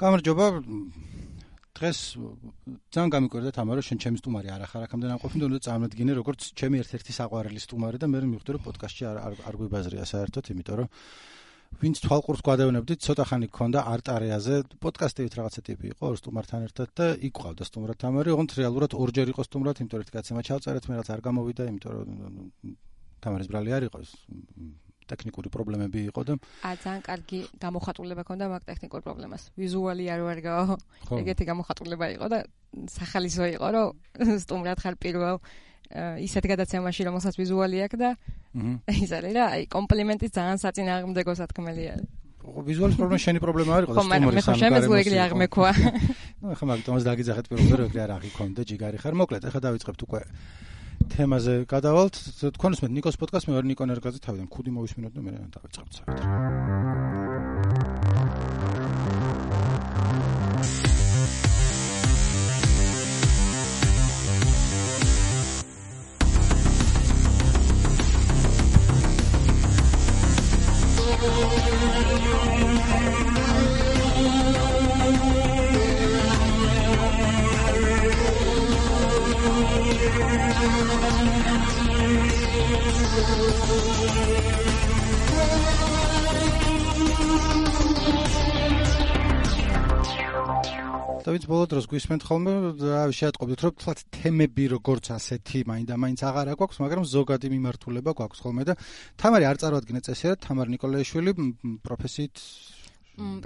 გამარჯობა. დღეს ძალიან გამიკვირდა თამარო შენ ჩემი სტუმარი არ ახარ აქამდე ნამყოფი და წარმოგიდგინე როგორც ჩემი ერთ-ერთი საყვარელი სტუმარი და მე მივხვდი რომ პოდკასტში არ არ გვიბაზრია საერთოდ იმიტომ რომ ვინც თვალყურს გვადევნებდი ცოტა ხანი გქონდა არტარეაზე პოდკასტივით რაღაცა ტიპი იყო ორ სტუმართან ერთად და იქ ყავდა სტუმრად თამარი ოღონდ რეალურად ორჯერ იყო სტუმრად იმიტომ რომ ერთი კაცი მაჩავწერეთ მე რაც არ გამოვიდა იმიტომ რომ თამარის ბრალი არ იყოს ტექნიკური პრობლემები იყო და ა ძალიან კარგი გამოხატულება ქონდა მაგ ტექნიკურ პრობლემას. ვიზუალი არ ვარგაო. ეგეთი გამოხატულება იყო და სახალისო იყო, რომ სტუმრად ხარ პირველ ისეთ გადაცემაში, რომელსაც ვიზუალი აქვს და ის არის რა, აი კომპლიმენტის ძალიან საწინააღმდეგო სათქმელია. ვიზუალის პრობლემა შენი პრობლემა არ იყო და სტუმრის სამგარემოს. ხო, მე შემეძლო ეგრე აღმექვა. ნუ ახლა მაგ თომას დაგიძახეთ პირველ რიგში, არ აღიქონდა ჯიგარი ხარ. მოკლედ, ახლა დავიწყებთ უკვე თემაზე გადავალთ. თქვენ უსმენთ ნიკოს პოდკასტს, მე ვარ ნიკო ნერგაძე, თავიდან ხუდი მოვისმინოთ და მე დავიწყებთ საერთოდ. და ვინც ბოლო დროს გვისმენთ ხოლმე და შეატყობთ რომ თქვათ თემები როგორც ასეთი მაინდა მაინც აღარ აქვს მაგრამ ზოგადი მიმართულება გვაქვს ხოლმე. და თამარი არ წარმოადგენს წესიერ თამარ ნიკოლაიშვილი პროფესიით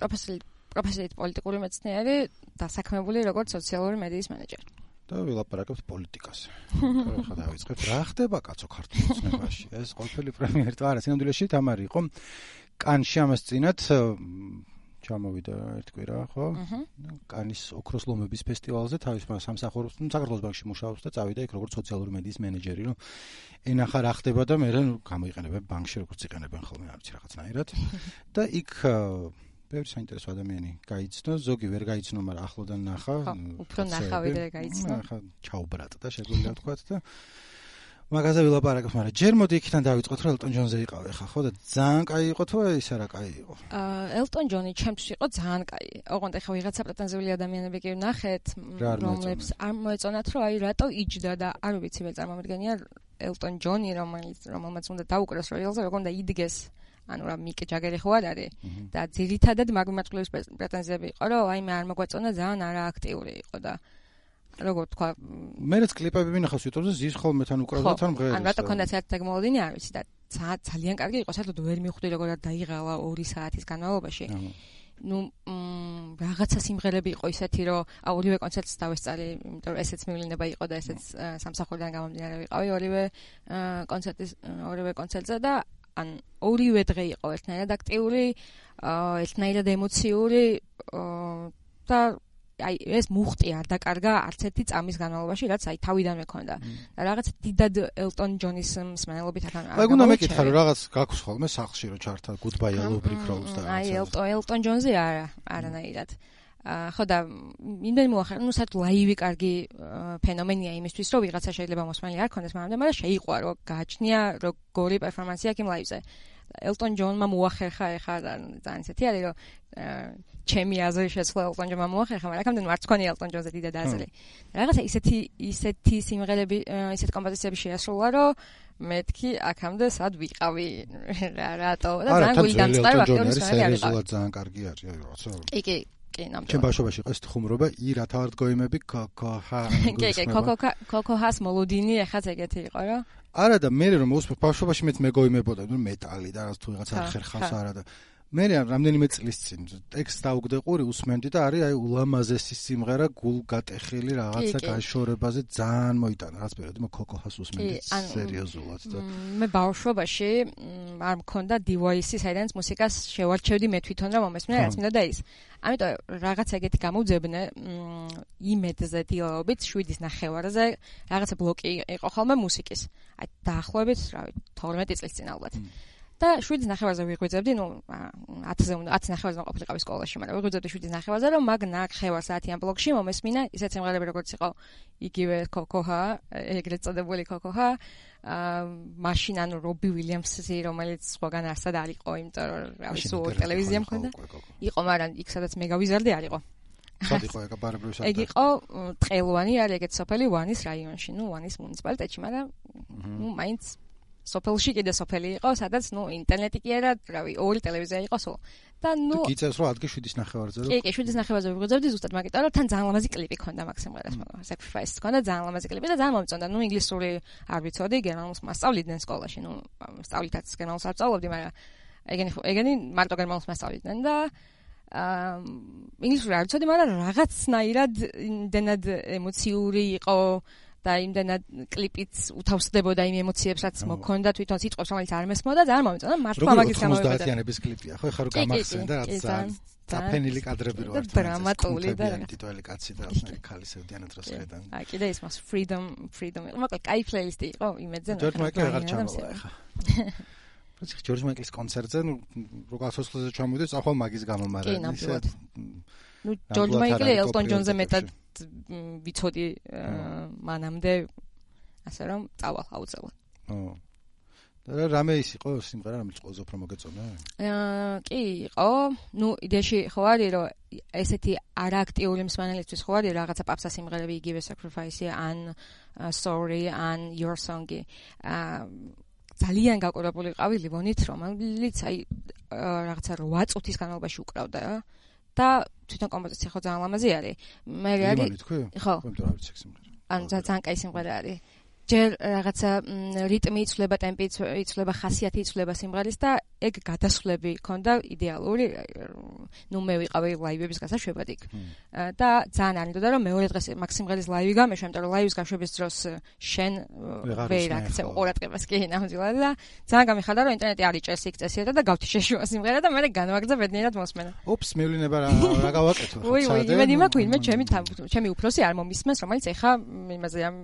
პროფესიით პროფესიით პოლიტიკური მეცნიერი და საქმებული როგორც სოციალური მედიის მენეჯერი და ვილაპარაკებთ პოლიტიკაზე. ხა დავიწყებ რა ხდება კაცო ქართულ ცნებაში? ეს ყოველი პრემიერ თუ არა, სინამდვილეში თამარი იყო კანში ამას წინათ ჩამოვიდა ერთ კვირა, ხო? კანის ოქროს ლომების ფესტივალზე თავის სამსახურს, საქართველოს ბანკში მუშაობს და წავიდა იქ როგორც სოციალური მედიის მენეჯერი, რომ ენახა რა ხდება და მე რა გამოიყენებენ ბანკში როგორც იყენებენ ხოლმე, არ ვიცი რაღაცნაირად. და იქ ბევრი საინტერესო ადამიანი გაიცნო, ზოგი ვერ გაიცნო, მაგრამ ახლოდან ნახა. უფრო ნახა ვიდრე გაიცნო. ახლა ჩაუბრატდა შეგვიძლია თქვა და მაგაზე ვილაპარაკებ, მაგრამ ჯერ მოდი იქიდან დავიწყოთ, რომ ელტონ ჯონზე იყავი ხა, ხო და ძალიან კაი იყო თუ ის არა კაი იყო? აა ელტონ ჯონი ჩემთვის იყო ძალიან კაი. ოღონდ ახლა ვიღაცა პრეტენზიული ადამიანები კი ვნახეთ, რომლებს არ მოეწონათ, რომ აი რატო იჯდა და არ ვიცი მე წარმომიდგენია ელტონ ჯონი, რომელიც რომელმაც უნდა დაუკრას როიალზე, როგორ უნდა იდგეს ანუ რა მიკ ჯაგერი ხო არ არის? და ძირითადად მაგ მიმართულების პრეტენზიები იყო რომ აი მე არ მოგვეწონა ძალიან არააქტიური იყო და როგორ თქვა მე რაც კლიპები მინახავს YouTube-ზე ზის ხოლმე თან უკრავდა თან მღერის ანუ რატო ქონდა საერთოდ მოლოდინი არ ვიცი და ძალიან კარგი იყო საერთოდ ვერ მიხვდი როგორ დაიღალა 2 საათის განმავლობაში. ну რაღაცა სიმღერები იყო ისეთი რომ აუ ორივე კონცერტს დავესწარი იმიტომ რომ ესეც მივლინდება იყო და ესეც სამსახურიდან გამომდინარე ვიყავი ორივე კონცერტის ორივე კონცერტზე და ან ორივე დღე იყო ერთნაირად აქტიური, ერთნაირად ემოციური და აი ეს მუხტი არ დაკარგა არც ერთი წამის განმავლობაში, რაც აი თავიდანვე ქონდა. და რაღაც დიდად ელტონ ჯონის მსმენელობით აქ აი გუნდა მეკითხა რომ რაღაც გაქვს ხოლმე სახლში რომ ჩართა goodbye hello brick roads და აი ელტონ ელტონ ჯონზე არა, არანაირად. ხო და იმდენ მოახერხა, ну საერთოდ ლაივი კარგი ფენომენია იმისთვის, რომ ვიღაცა შეიძლება მოსმენელი არ ქონდეს მანამდე, მაგრამ შეიყვარო, გააჩნია როგორი პერფორმანსი აქვს იმ ლაივზე. ელტონ ჯონმა მოახერხა ეხა ძალიან ისეთი არის, რომ ჩემი აზრი შეცვლა ელტონ ჯონმა მოახერხა, მაგრამ აქამდე მარც ქონია ელტონ ჯონზე დიდად აზრი. რაღაცა ისეთი ისეთი სიმღერები, ისეთ კომპოზიციები შეასრულა, რომ მეთქი აქამდე სად ვიყავი რა რატო და ძალიან გულიდან წავა აქტიური სიმღერა არის. ძალიან კარგი არის, რაღაცა. კი, კი, კი, ნამდვილად. ჩემ ბავშვობაში იყო ეს ხუმრობა, ი რა თავად გოიმები კოკოჰა. კი, კი, კოკოჰა, კოკოჰას მოლოდინი ახაც ეგეთი იყო რა. არა და მე რომ უსმენ ბავშვობაში მეც მეგოიმებოდა, ნუ მეტალი და რაღაც თუ რაღაც ახერხავს არა და მე რამდენიმე წლის წინ ტექსტ დაუგდე ყური უსმენდი და არის აი ულამაზესი სიმღერა გულ გატეხილი რაღაცა გაშორებაზე ძალიან მოიტანა რაც პერიოდი მო კოკოჰას უსმენდი სერიოზულად და მე ბავშვობაში არ მქონდა დივაისი საიდანაც მუსიკას შევარჩევდი მე თვითონ რა მომესმე რაც მინდა და ის. ამიტომ რაღაც ეგეთი გამოძებნე იმედზე დილაობით 7-ის ნახევარზე რაღაცა ბლოკი იყო ხოლმე მუსიკის. აი დაახლოებით რავი 12 წლის წინ ალბათ და 7-ის ნახევარზე ვიღვიძებდი, ну 10-ზე უნდა 10 ნახევარზე ყოფილიყავი სკოლაში, მაგრამ ვიღვიძებდი 7-ის ნახევარზე, რომ მაგ ნახევარ საათიან ბლოგში მომესმინა ისეთ სიმღერები როგორც იყო იგივე კოკოჰა, ეგრეთ წოდებული კოკოჰა, აა მაშინ ანუ რობი უილიამსი, რომელიც სხვაგან არსად არ იყო, იმიტომ რომ რავი სულ ტელევიზია მქონდა. იყო, მაგრამ იქ სადაც მე გავიზარდი არ იყო. სად იყო ეგ ბარებრივი საერთოდ? ეგ იყო ტყელვანი, არის ეგეთ სოფელი ვანის რაიონში, ну ვანის მუნიციპალიტეტში, მაგრამ ну მაინც სოფელში კიდე სოფელი იყო, სადაც ნუ ინტერნეტი კი არა, რავი, ორი ტელევიზია იყო სულ. და ნუ გიწევს რომ ადგე 7-ის ნახევარზე რომ კი, კი, 7-ის ნახევარზე ვიღვიძებდი ზუსტად მაგიტო, რომ თან ძალიან ლამაზი კლიპი ქონდა მაქსიმალურად, sacrifice ქონდა ძალიან ლამაზი კლიპი და ძალიან მომწონდა. ნუ ინგლისური არ ვიცოდი, გერმანულს მასწავლიდნენ სკოლაში, ნუ სწავლითაც გერმანულს არ სწავლობდი, მაგრამ ეგენი ეგენი მარტო გერმანულს მასწავლიდნენ და აა ინგლისური არ ვიცოდი, მაგრამ რაღაცნაირად იმდენად ემოციური იყო და იმდენად კლიპიც უთავსდებოდა იმ ემოციებს, რაც მოქონდა თვითონ სიტყვებს, რომელიც არ მოსმოდა, ძალიან მომეწონა მართლა მაგის გამოვიდა. 90-იანების კლიპია, ხო, ეხლა რო გამახსენდა, რაც ძალიან წაფენილი კადრები რო არის. დრამატული და ტიტული კაცი და ახლა ქალისებდიან დროს ხედან. აი, კიდე ის მას freedom, freedom. მოკლედ, კაი პლეილისტი იყო იმედზე. ჯორჯ მაიკლი აღარ ჩამოვა ახლა. პრინციპი ჯორჯ მაიკლის კონცერტზე, ნუ რო გასოცხლზე ჩამოვიდეს, ახლა მაგის გამო, მაგრამ ისე ნუ ჯორჯ მაიკლი ელტონ ჯონზე მეტად ვიცოდი მანამდე ასე რომ წავალ აუცილებლად. ო. და რამე ის იყო სიმღერა რომელიც ყველაზე უფრო მოგეწონა? აა კი იყო. ნუ იდეაში ხო არის რომ ესეთი არააქტიული მსმენელისთვის ხო არის რაღაცა პაპსა სიმღერები იგივე sacrifice ან sorry ან your song. აა ძალიან გაყურებული ყავი ლივონით რომელიც აი რაღაცა 8 წუთის განმავლობაში უკრავდა რა. და თვითონ კომპოზიცია ხო ძალიან ლამაზი არის. მე არის. ხო. მე მითქვი? ხო. ანუ ძალიან კაი სიმღერა არის. ჯერ რაღაცა რიტმი იცვლება, ტემპი იცვლება, ხასიათი იცვლება სიმღერის და ეგ გადასვლები ქონდა იდეალური. ნუ მე ვიყავი ლაივების გასაშვებად იქ. და ძალიან არნდოდა რომ მეორე დღეს მაგ სიმღერის ლაივი გამეშვა, იმიტომ რომ ლაივის გაშვების დროს შენ ვერ აქცევ ყურადღებას კი ნამდვილად და ძალიან გამიხარდა რომ ინტერნეტი არ იჭერს იქ წესიერ და გავთი შეშუა სიმღერა და მე განვაგრძე ბედნიერად მოსმენა. ოპს, მევლენება რა რა გავაკეთო უი, უი, იმედი მაქვს, ვინმე ჩემი ჩემი უფროსი არ მომისმენს, რომელიც ეხა იმაზე ამ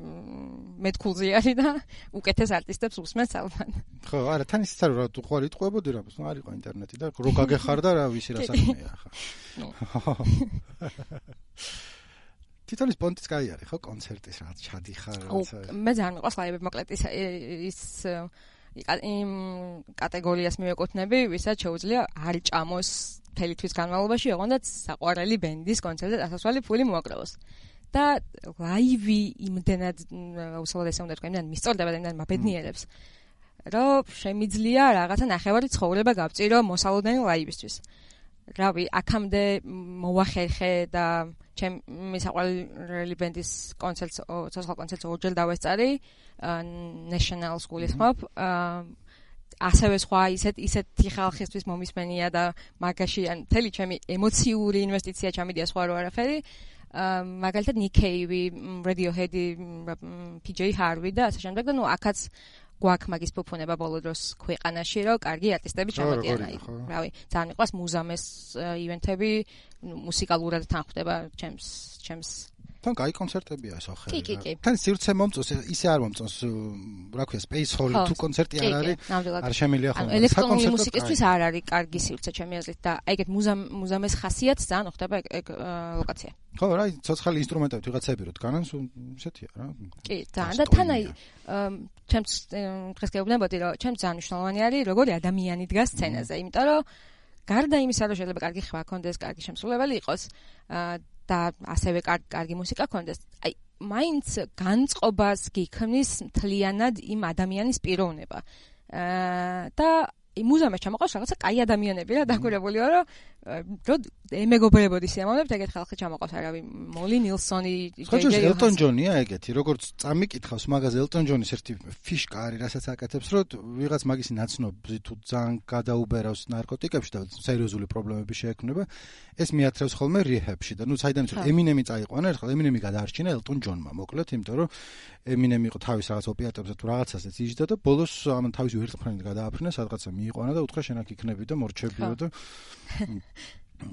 მეთქულზე არის და უკეთეს არტისტებს უსმენს ალბათ. ხო, არა, თან ისიც არ ვარ, თუ ხوار იტყუებოდი რამს, ნუ არისო ინტერნეტი და რო გაგეხარდა რა ვისი რა საქმეა ხა. თვითონ ის პონტიც კაი არის ხო კონცერტის რა ჩადიხარ რაცა მე ძალიან მიყვარს ლაივები მოკლედ ის ის იმ კატეგორიას მივეკუთვნები ვისაც შეუძლია არ ჭამოს მთელი თვის განმავლობაში ოღონდაც საყვარელი ბენდის კონცერტზე ასასვლელი ფული მოაკრავს და ლაივი იმდენად აუცილებლად ესე უნდა თქვა იმდენად მისწორდება და იმდენად მაბედნიერებს რომ შემიძლია რაღაცა ნახევარი ცხოვრება გავწირო მოსალოდნელი ლაივისთვის. რავი აქამდე მოახერხე და ჩემი საყვარელი ბენდის კონცერტს ცოცხალ კონცერტს ორჯერ დავესწარი national school-ის ხმობ. ასევე სხვა ისეთ ისეთი ხალხისთვის მომისმენია და მაგაში ან მთელი ჩემი ემოციური ინვესტიცია ჩამიდია სხვა რო არაფერი მაგალითად ნიკეივი, Radiohead-ი, PJ Harvey და ასე შემდეგ და ნუ ახაც გვაქვს მაგის ფუფუნება ბოლო დროს ქვეყანაში, რომ კარგი არტისტები ჩამოდიან აი. რავი, ძალიან იყვას მუზამეს ივენთები, მუსიკალურად თანხდება ჩემს ჩემს თან კაი კონცერტებია სოხე. კი, კი, კი. თან სივრცე მომწონს, ისე არ მომწონს, რა ქვია, space hall თუ კონცერტი არ არის, არ შემილია ხოლმე. ელექტრონული მუსიკისთვის არ არის კარგი სივრცე ჩემი აზრით და აი ეგეთ მუზამეს ხასიათს ძალიან ხდება ეგ ლოკაცია. ხო, რა, ცოცხალი ინსტრუმენტებით ვიღაცები რო დგანან, ისეთია რა. კი, ძალიან და თან აი ჩემს დღეს გეუბნებოდი რომ ჩემს ძალიან მნიშვნელოვანი არის როგორი ადამიანი დგას სცენაზე, იმიტომ რომ გარდა იმისა, რომ შეიძლება კარგი ხმა გქონდეს, კარგი შემსრულებელი იყოს, აა და ასევე კარგი მუსიკა ქონდეს. აი, მაინც განწყობას გიქმნის მთლიანად იმ ადამიანის პიროვნება. აა და მუზამას ჩამოყავს რაღაცა კაი ადამიანები რა დაგვირებული ვარო რო ემეგობრებოდი სიამოვნებთ ეგეთ ხალხი ჩამოყავს არავინ. მოლი ნილსონი ხოჯოს ელტონ ჯონია ეგეთი როგორც წამიკითხავს მაგაზე ელტონ ჯონის ერთი ფიშკა არის რასაც აკეთებს რომ ვიღაც მაგისი ნაცნობი თუ ძალიან გადაუბერავს ნარკოტიკებში და სერიოზული პრობლემები შეექმნება ეს მიათრევს ხოლმე ριჰებში და ნუ საიდან ის ემინემი წაიყვანა ერთხელ ემინემი გადაარჩინა ელტონ ჯონმა მოკლედ იმიტომ რომ ემინემი იყო თავის რაღაც ოპიატებზე თუ რაღაცასაც იჯდა და ბოლოს ამ თავის ვერტფრენდ გადააფრინა სადღაცა მიიყვანა და უთხრა შენ აქ იქნები და მორჩებიო და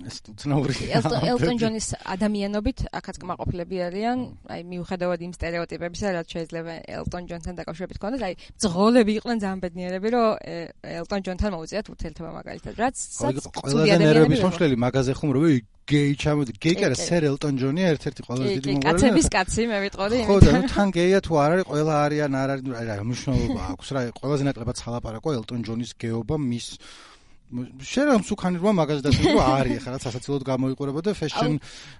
ეს უცნაური ელტონ ჯონის ადამიანობით აქაც კმაყოფილები არიან აი მიუხედავად იმ стереოტიპებისა რაც შეიძლება ელტონ ჯონთან დაკავშირებით ქონდეთ აი მძღოლები იყვნენ ძალიან ბედნიერები რომ ელტონ ჯონთან მოუწიათ ურთიერთობა მაგალითად რაც ყველაზე ნერვების მომშლელი მაგაზე ხუმრობი გეი ჩამოდი. გეი კი არა, სერ ელტონ ჯონია ერთ-ერთი ყველაზე დიდი მომღერალი. კაცების კაცი მე ვიტყოდი. ხო და თან გეია თუ არ არის, ყველა არიან, არ არის, რა მნიშვნელობა აქვს რა, ყველაზე ნაკლებად ხალაპარაკო ელტონ ჯონის გეობა მის შენ რა მსუქანირვა მაგაზე დაწესება არის ახლა რაც ასაცილოდ გამოიყურება და ფეშენ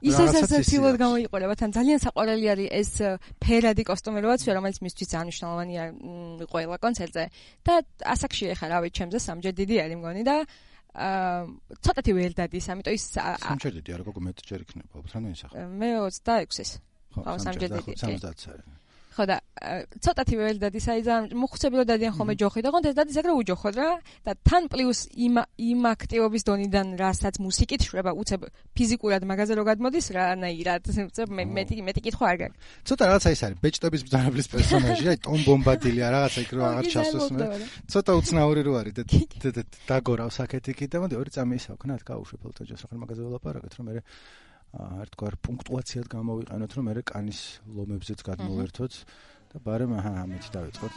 ისე სასაცილოდ გამოიყურება თან ძალიან საყვარელი არის ეს ფერადი კოსტუმირებაცია რომელიც მისთვის ძალიან მნიშვნელოვანია ყველა კონცერტზე. და ასაკში ახლა რა ვიცი ჩემზე სამჯერ დიდი არის მგონი და აა ცოტათი ვერ დადის ამიტომ ის სამჯერ დიდი არ გოგო მეტჯერ იქნება უბრალოდ რანაირად სახე მე 26-ის ხო სამჯერ დიდი 70 არის ხო და ცოტათი ველი დადის აი ზამ მოხუცებიო დადიან ხოლმე ჯოხი და გონდეს დადის ეგრე უჯოხოდ რა და თან პლუს იმ იმ აქტივობის დონიდან რასაც მუსიკით შრება უცებ ფიზიკურად მაგაზე რო გადმოდის რანაირად უცებ მეტი მეტი კითხვა არ გაქვს. ცოტა რაღაცა ის არის ბეჭდების ბრძანებლის პერსონაჟი აი ტომ ბომბადილია რაღაცა იქ რო აღარ ჩასვეს მე ცოტა უცნაური რო არის და დაგორავს აქეთ იქით და მოდი ორი წამი ისე ვქნათ გავუშვებ ელტოჯოს რა მაგაზე ველაპარაკეთ რომ მე ერთგვარ პუნქტუაციად გამოვიყენოთ, რომ მე კანის ლომებზეც გადმოვერთოთ და ბარემ აჰა ამით დავიწყოთ.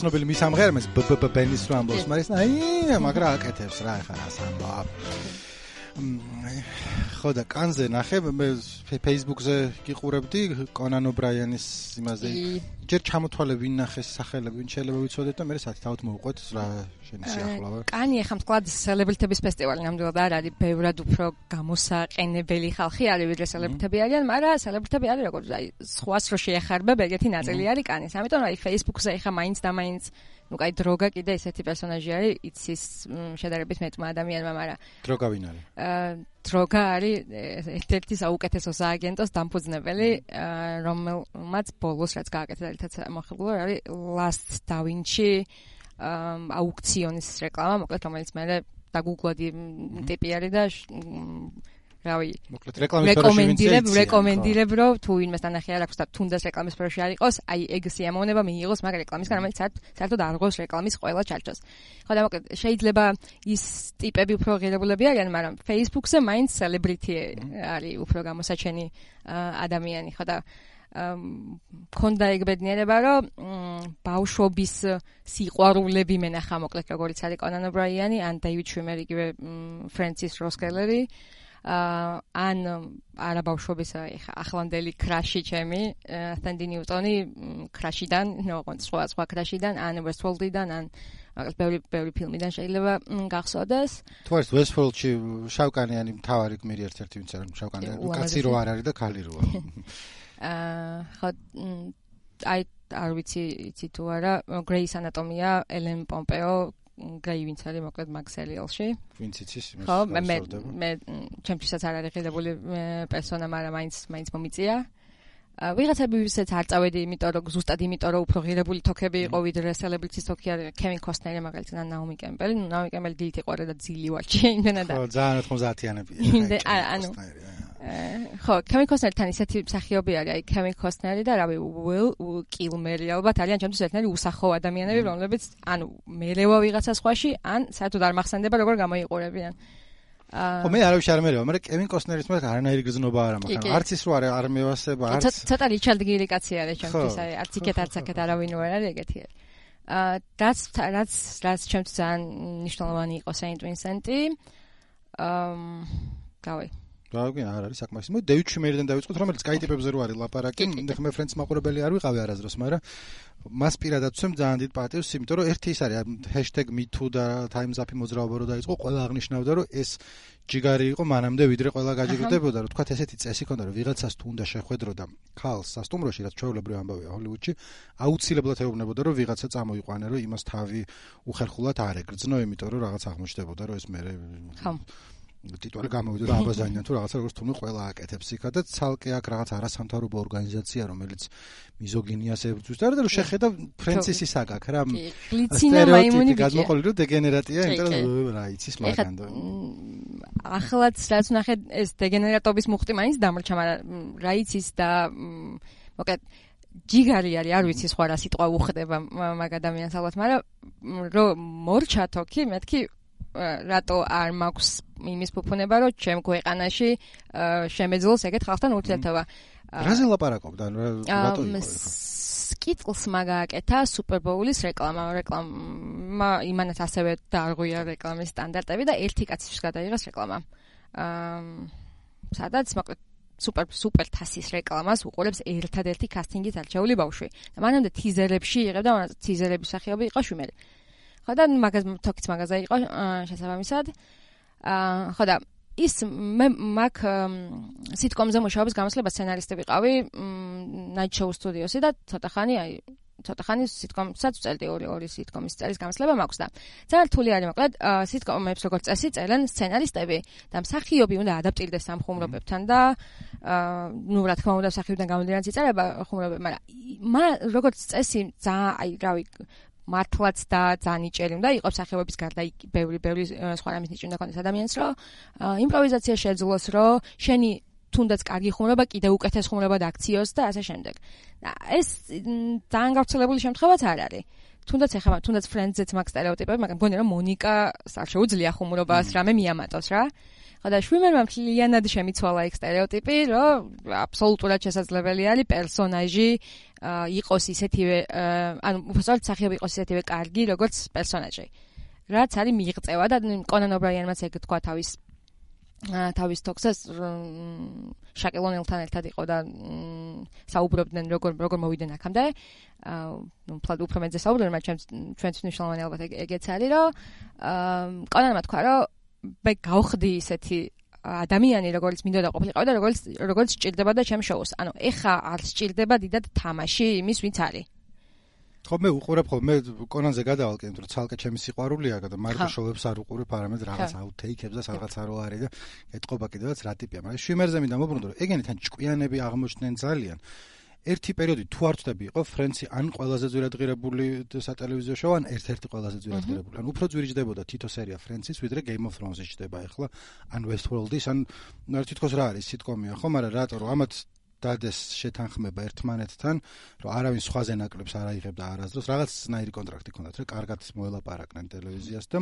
ცნობილი მის ამღერებს ბბ ბენის რო ამბობს მაგრამ აი მაგრა აკეთებს რა ეხა რას ამბობ ხო და კანზე ნახე მე Facebook-ზე გიყურებდი კონან ობრაიანის იმაზე ჯერ ჩამოთვალე ვინ ნახეს სახელები ვინ შეიძლება ვიცოდეთ და მე საერთოდ თავად მოვყვეთ რა შენი სიახლოვე კანი ახლა მსკლად სელებრიტების ფესტივალი ნამდვილად არ არის ბევრად უფრო გამოსაყენებელი ხალხი არის ვიდრე სელებრიტები არიან მაგრამ სელებრიტები არის როგორც აი სხვას რო შეეხარბებ ეგეთი ნაწილი არის კანის ამიტომ აი Facebook-ზე ახლა მაინც და მაინც ну кай дрога კიდე ესეთი პერსონაჟი არის იცის შედარებით მეტმა ადამიანმა მაგრამ დროგა ვინ არის აა დროგა არის ერთ-ერთი საუკეთესო სააგენტოს დამფუძნებელი რომელმაც ბოლოს რაც გააკეთა ერთად მოხიბლო არის last da vinci აუქციონის რეკლამა მოკლედ რომელიც მე დაგუგლოდი ტიპი არის და რავი. მოკლედ რეკლამის სფეროში რეკომენდირებ რეკომენდირებ რომ თუ ვინმეს თანახი არ აქვს და თუნდაც რეკლამის სფეროში არ იყოს აი ეგ სიამოვნება მიიღოს მაგ რეკლამისგან რომელიც საერთოდ არ ღოს რეკლამის ყველა ჩარჩოს. ხო და მოკლედ შეიძლება ის ტიპები უფრო ღირებულები არიან მაგრამ Facebook-ზე მაინც celebrity არის უფრო გამოსაჩენი ადამიანი. ხო და მქონდა ეგ ბედნიერება რომ ბავშვობის სიყვარულები მენახა მოკლედ როგორც არის კონან ობრაიანი ან დეივიდ შვიმერი იგივე ფრენსის როსკელერი ან არა ბავშვობის ახლანდელი კრაში ჩემი თანდი ნიუტონი კრაშიდან ნო სხვა სხვა კრაშიდან ან ვესტვოლდიდან ან მაგას ბევრი ბევრი ფილმიდან შეიძლება გახსოვდეს. თუ არის ვესტვოლდში შავკანიანი მთავარი გმირი ერთ-ერთი ვინც არის შავკანიანი კაცი რო არ არის და ქალი როა აა ხო აი არ ვიცი იცი თუ არა გრეის ანატომია ელენ პომპეო გაი ვინც არის მოკლედ მაგ სერიალში. ვინც იცის იმას. ხო, მე მე ჩემთვისაც არ არის ღირებული პერსონა, მაგრამ მაინც მაინც მომიწია. ვიღაცები ვისაც არ წავედი, იმიტომ რომ ზუსტად იმიტომ რომ უფრო ღირებული თოქები იყო ვიდრე სელებრიტის თოქი არის კევინ კოსტნერი მაგალითად ან ნაომი კემბელი. ნაომი კემბელი დილით იყვარა და ძილი ვაჩი იმენა და. ხო, ძალიან 90-იანები. ანუ ხო, კევინ კოსტნერთან ისეთი მსახიობი არის, აი კევინ კოსტნერი და რავი, უილ კილმერი ალბათ არიან ჩემთვის ერთნაირი უსახო ადამიანები, რომლებიც ანუ მელევა ვიღაცა სხვაში, ან საერთოდ არ მახსენდება როგორ გამოიყურებიან. ხო, მე არავის არ მერევა, მაგრამ კევინ კოსტნერის მე არანაირი გზნობა არ მაქვს. არც ის რო არ მევასება, არც ცოტა რიჩარდ გირი კაცი არის ჩემთვის, აი არც იქეთ არც აქეთ არავინ ვერ არის ეგეთი აა რაც რაც რაც ჩემთვის ძალიან მნიშვნელოვანი იყო სეინტ ვინსენტი. აა გავი დაგვი არ არის საკმაოდ. მოდი დევიდ შუმერიდან დავიწყოთ, რომელიც კაიტიპებზე რო არის ლაპარაკი. მე მე ფრენდს მაყურებელი არ ვიყავი არასდროს, მაგრამ მას პირადად ვცემ ძალიან დიდ პატივს, იმიტომ რომ ერთი ის არის #metoo და times up მოძრაობა რო დაიწყო, ყველა აღნიშნავდა, რომ ეს ჯიგარი იყო მანამდე ვიდრე ყველა გაჯიგრდებოდა, რომ თქვა ესეთი წესი ქონდა, რომ ვიღაცას თუ უნდა შეხვედრო და ქალს სასტუმროში, რაც ჩვეულებრივ ამბავია ჰოლივუდში, აუცილებლად ეუბნებოდა, რომ ვიღაცა წამოიყვანე, რომ იმას თავი უხერხულად არ ეგრძნო, იმიტომ რომ რაღაც აღმოჩნდებოდა, რომ ეს მე ხო ტიტული გამოვიდა და აბაზანიდან თუ რაღაცა როგორც თუნდაც ყველა აკეთებს იქა და ცალკე აქ რაღაც არასამთავრობო ორგანიზაცია რომელიც მიზოგინიას ებრძვის და რომ შეხედა ფრენცისის აკაკ რა გლიცინა მაიმუნი გაზმოყოლი რომ დეგენერატია იმიტომ რომ რა იცის მაგანდო. ახლაც რაც ნახე ეს დეგენერატობის მუხტი მაინც დამრჩა მაგრამ რა იცის და მოკლედ ჯიგარი არის არ ვიცი სხვა რა სიტყვა უხდება მაგ ადამიანს ალბათ მაგრამ რომ მორჩათო კი მეთქი რატო არ მაქვს იმის ფუფუნება რომ ჩემ ქვეყანაში შემეძლოს ეგეთ ხალხთან ურთიერთობა? რაზე ლაპარაკობდა რატო კიტლს მაგააკეთა სუპერბოულის რეკლამა რეკლამა იმანაც ასევე დაარღვია რეკლამის სტანდარტები და ერთი კაცის გადაიღეს რეკლამა. აა სადაც მოკლედ სუპერ სუპერ თასის რეკლამას უყურებს ერთადერთი კასტინგის არჩეული ბავშვი. და მანამდე თიზერებში იღებდა მაგრამ თიზერების სახეობი იყო შუმერი ხო და მაგაზ თოქიც მაგაზე იყო შესაბამისად. აა ხო და ის მე მაგ სიტკომზე მუშაობის გამოსლება სცენარისტი ვიყავი night show studios-ი და ცოტა ხანი აი ცოტა ხანი სიტკომსაც ვწერდი ორი ორი სიტკომის წერის გამოსლება მაქვს და ძალიან რთული არის მოკლედ სიტკომებს როგორც წესი წერენ სცენარისტები. და მსახიობი უნდა ადაპტირდეს ამ ხუმრობებთან და ნუ რა თქმა უნდა მსახიობიდან გამომდინარე იწერება ხუმრობები მაგრამ როგორც წესი ძალიან აი რავი მართლაც და ძალიან იჭერი უნდა იყოს სახეობების გარდა ბევრი ბევრი სხვა რამის ნიჭი უნდა ქონდეს ადამიანს რომ იმპროვიზაცია შეძლოს რომ შენი თუნდაც კარგი ხუმრობა კიდე უკეთეს ხუმრობად აქციოს და ასე შემდეგ. ეს ძალიან გავრცელებული შემთხვევაც არ არის. თუნდაც ეხება, თუნდაც ფრენდზეც მაქვს стереოტიპები, მაგრამ მგონია რომ მონიკა არ შეუძლია ხუმრობას, რამე მიამატოს რა. აა ხოდა შვიმერმა მთლიანად შემიცვალა იქ стереოტიპი, რომ აბსოლუტურად შესაძლებელი არის პერსონაჟი იყოს ისეთივე, ანუ უბრალოდ სახეობა იყოს ისეთივე კარგი, როგორც პერსონაჟი. რაც არის მიღწევა და კონან ობრაიანმაც ეგ თქვა თავის თავის თოქსას შაკელონელთან ერთად იყო და საუბრობდნენ როგორ როგორ მოვიდნენ აქამდე. აა ნუ ფლად უფრო მეძე საუბრობდნენ, მაგრამ ჩვენც ჩვენც მნიშვნელოვანი ალბათ ეგეც არის, რომ აა კონანმა თქვა, რომ მე გავხდი ისეთი ადამიანი როგორც მინდოდა ყოფილიყავი და როგორც როგორც სჭირდება და ჩემ შოუს. ანუ ეხა არ სჭირდება დიდად თამაში იმის ვინც არის. ხო მე უყურებ ხო მე კონანზე გადავალ კიდე რომ ცალკე ჩემი სიყვარულია და მარკო შოუებს არ უყურებ არამედ რაღაც აუთეიქებს და რაღაცა რო არის და ეთყობა კიდევაც რა ტიპია მაგრამ შვიმერზე მინდა მოbrunდო რომ ეგენი თან ჭკვიანები აღმოჩნდნენ ძალიან ერთი პერიოდი თუ არ ვწდები იყო ფრენცი ან ყველაზე ძვირადღირებული სატელევიზიო შოუ ან ერთ-ერთი ყველაზე ძვირადღირებული. ან უფრო ძვირიჯდებოდა თითო სერია ფრენცის ვიდრე Game of Thrones-ი ჩდება ახლა ან Westworld-ის ან რა თითქოს რა არის სიტკომია ხო, მაგრამ რატო რომ ამათ დადეს შეთანხმება ერთმანეთთან, რომ არავინ სხვაზე ნაკლებს არ აიღებდა არასდროს, რაღაც ნაირი კონტრაქტი ქონდათ, რომ კარგად მოელაპარაკნენ ტელევიზიას და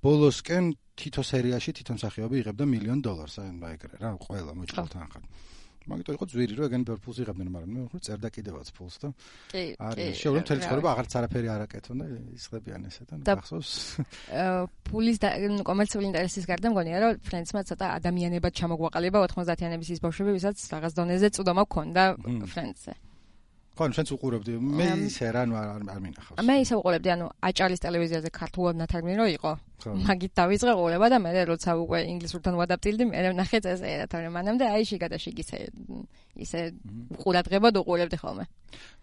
ბოლოსკენ თითო სერიაში თითო მსახიობი იღებდა მილიონ დოლარს, აი ეგრე რა, ყველა მოჭრილთან ხარ. მაგიტო იყო ძვირი რომ ეგენი ბევრ ფულს იღებდნენ მაგრამ მე ვხურ წერდა კიდევაც ფულს და კი არის შეურემ თელი ცხოვრება აღარც არაფერი არ აკეთონ და ისხდებიან ესე და გახსოვს. ფულის და კომერციული ინტერესის გარდა მგონია რომ ფრენცმა ცოტა ადამიანებად ჩამოგვაყალიბა 90-იანების ის ბავშვები ვისაც რაღაც დონეზე წვდომა გქონდა ფრენცზე ხო, ჩვენც უყურებდი. მე ისე რა ნუ არ არ მინახავს. მე ისე უყურებდი, ანუ აჭარის ტელევიზიაზე ქართულად ნათარგმნი რო იყო. მაგით დავიწყე ყურება და მე როცა უკვე ინგლისურთან ვადაპტილდი, მე ნახე წესე რა თორემ მანამდე აი შეგადაში ისე ისე ყურადღებად უყურებდი ხოლმე.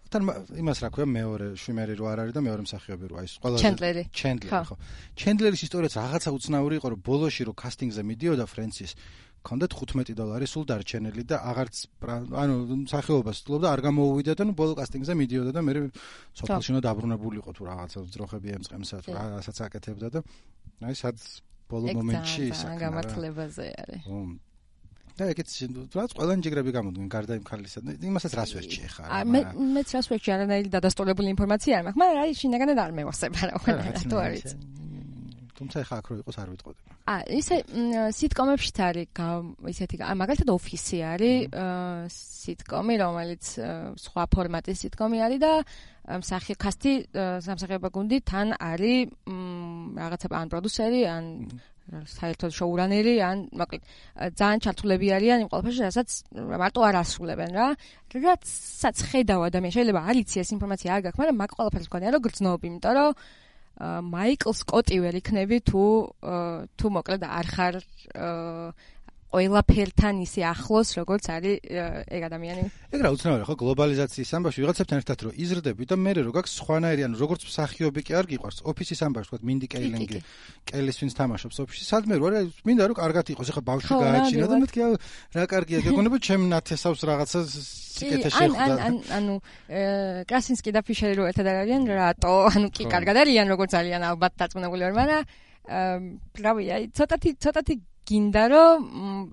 თან იმას რა ქვია მეორე შვიმერი რო არ არის და მეორე მსახიობი რო აი ყველაზე ჩენდლერი. ჩენდლერი ხო. ჩენდლერის ისტორიაც რაღაცა უცნაური იყო, რომ ბოლოში რო კასტინგზე მიდიოდა ფრენცის ქონდათ 15 დოლარი სულ დარჩენილი და აღარც ანუ სახეობას თლობდა არ გამოუვიდა და ნუ ბოლო კასტინგზე მიდიოდა და მე სოფელშინო დაბრუნებულიყო თუ რაღაცა ძროხები ემწყემსა თუ რასაც აკეთებდა და აი სადაც ბოლო მომენტში ის გამართლებაზე არის. და ეგეც რაც ყველანი ჯიგრები გამოდგენ გარდა იმ ქალისა და იმასაც რას ვერჩი ხარ მე მეც რას ვერჩი არანაირი დადასტურებული ინფორმაცია არ მაქვს მაგრამ აი შინაგანად არ მევასება რა თუ არის თუმცა ხა აქ რო იყოს არ ვიტყოდი. ა ისე სიტკომებში არის ისეთი მაგალითად ოფისი არის სიტკომი რომელიც სხვა ფორმატის სიტკომი არის და მსახი კასტი სამსახიობო გუნდი თან არის რაღაცა ან პროდიუსერი ან საერთოდ შოურანერი ან მოკლედ ძალიან ჩართულები არიან იმ ყველაფერში, რასაც მარტო არ ასრულებენ რა. რაცაც ხედავ ადამიანი შეიძლება არ იცი ეს ინფორმაცია არ გაქვს, მაგრამ მაგ ყველაფერს გქონია რომ გრძნობ, იმიტომ რომ მაიკლ სკოტი ვერ იქნები თუ თუ მოკლედ არ ხარ ყველაფერთან ისე ახლოს, როგორც არის ეგ ადამიანი. ეგ რა უცნაური ხო? გლობალიზაციის ამბავში ვიღაცებთან ერთად რო იზრდები და მე რო გაქვს სხვანაირი ანუ როგორც მსახიობი კი არ გიყვარს ოფისის ამბავში თქვა მინდი კეილინგი კელის ვინც თამაშობს ოფისში სადმე რო არა მინდა რომ კარგად იყოს ეხა ბავშვი გააჩინა და მეთქი რა კარგია გეგონება ჩემ ნათესავს რაღაცა სიკეთე შეხვდა ან ან ანუ კრასინსკი და ფიშერი რო ერთად არიან რატო ანუ კი კარგად არიან როგორც არიან ალბათ დაწუნებული ვარ მაგრამ რავი აი ცოტათი ცოტათი გინდა რომ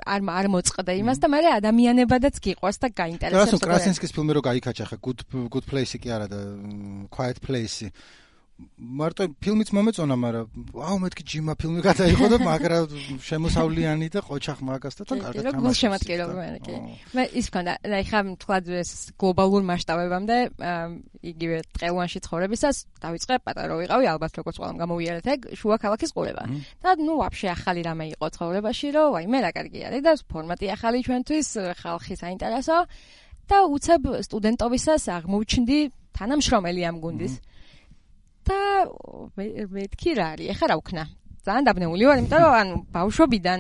არ არ მოწყდა იმას და მე ადამიანებადაც გიყვარს და გაინტერესებს. რა თქმა უნდა, კრასინსკის ფილმი რო გაიქაჩა ხა good good place-ი კი არა და quiet place-ი. მარტო ფილმიც მომეწონა, მაგრამ აუ მეთქი ჯიმა ფილმი გადაიღო და მაგრა შემოსავლიანი და ყოჩახ მაგას და თან კარგად თამაშობს. როგორ შემატკირო მე კი. მე ის ქონდა, აი ხა თქვა ეს გლობალურ მასშტაბებამდე იგივე ტყევანში ცხოვრებისას დავიწყე პატარა ვიყავი ალბათ როგორც ყველამ გამოვიარეთ ეგ შუა ქალაქის ყურება. და ნუ ვაფშე ახალი რამე იყო ცხოვრებაში, რომ აი მე რა კარგი არის და ფორმატი ახალი ჩვენთვის ხალხი საინტერესო და უცებ სტუდენტობისას აღმოჩნდი თანამშრომელი ამ გუნდის. Mm -hmm. და მეთქი რა არის? ეხა რა ვქნა? ძალიან დაბნეული ვარ, იმიტომ რომ ანუ ბავშვობიდან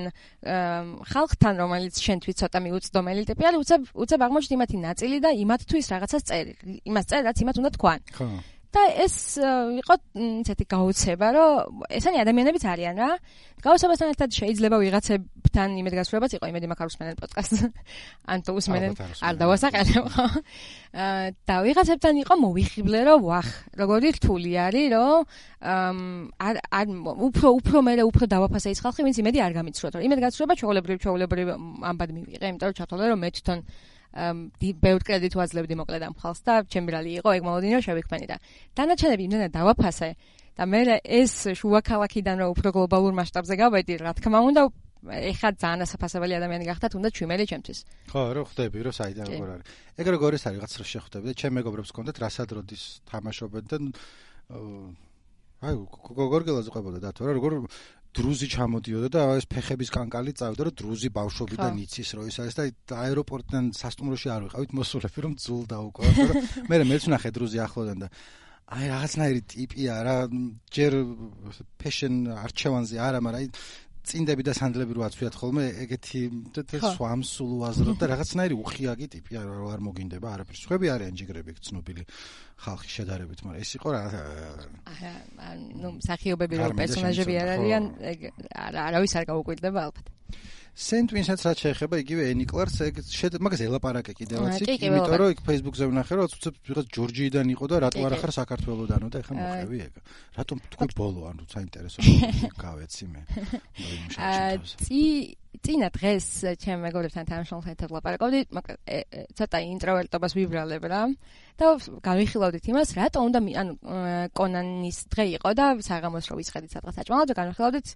ხალხთან რომელიც შენთვის ცოტა მიუწდომელი ტიპი არის, უცებ უცებ აღმოჩნდი იმათი ნაწილი და იმათთვის რაღაცას წერი. იმას წერი, რაც იმათ უნდა თქვან. ხო. და ეს იყო ესეთი გაუცება, რომ ესენი ადამიანებიც არიან რა. გაუცებასთან ერთად შეიძლება ვიღაცებთან იმედგაცრუებაც იყო, იმედი მაქვს უსმენელ პოდკასტს. ან თუ უსმენელ, არ დავასაყენებ ხო? და ვიღაცებთან იყო მოვიხიბლე, რომ ვახ, როგორი რთული არის, რომ არ არ უფრო უფრო მე უფრო დავაფასე ის ხალხი, ვინც იმედი არ გამიცრუა. იმედგაცრუება ჩაოლებრივ ჩაოლებრივ ამბად მივიღე, იმიტომ რომ ჩათვალე რომ მე თვითონ ბევრ კრედიტ ვაძლევდი მოკლედ ამ ხალხს და ჩემი რალი იყო ეგ მოლოდინო შევიქმნი და დანარჩენები იმდენად დავაფასე და მე ეს შუა ქალაქიდან რო უფრო გლობალურ მასშტაბზე გავედი რა თქმა უნდა ეხა ძალიან ასაფასებელი ადამიანი გახდა თუნდაც ჩვენელი ჩემთვის. ხო რო ხვდები რო საიდან როგორ არის. ეგ როგორ ის არის რაღაც რო შეხვდები და ჩემ მეგობრებს კონდეთ რასადროდის თამაშობენ და აი გორგელაზე ყვებოდა და თორე როგორ დრუზი ჩამოდიოდა და ეს ფეხების კანკალი წავიდა რომ დრუზი ბავშვობიდან იცის რომ ის არის და აეროპორტიდან სასტუმროში არ ვიყავით მოსულები რომ ძულდა უკვე მაგრამ მე მეც ვნახე დრუზი ახლოდან და აი რაღაცნაირი ტიპია რა ჯერ ფეშენ არჩევანზე არა მაგრამ აი წინდები და სანდლები რო აცვიათ ხოლმე ეგეთი სვამსულ უაზრო და რაღაცნაირი უხიაგი ტიპია რო არ მოგინდება არაფერს ხვები არიან ჯიგრები ცნობილი ხალხი შედარებით მაგრამ ეს იყო რა აა ნუ მსახიობები რო პერსონაჟები არ არიან ეგ არავის არ გაუკვირდება ალბათ სენტვინსაც რაც შეეხება იგივე ენი კლარს ეგ მაგას ელაპარაკე კიდევაც იქ იმიტომ რომ იქ Facebook-ზე ვნახე რომ უცებ ვიღაც ჯორჯიიდან იყო და რატო არ ახარ საქართველოსდანო და ეხლა მოხევი ეგ. რატომ თქვი ბოლო ანუ საინტერესო გავეცი მე აა წი წინა დღეს ჩემ მეგობრებთან თანამშრომლთან ერთად ლაპარაკობდი მაგრამ ცოტა ინტროვერტობას ვიბრალებ რა. და გავიხილავდით იმას, რატო უნდა ანუ კონანის დღე იყო და საღამოს რო ვიცხედით სადღაც აჭმალად და გავიხილავდით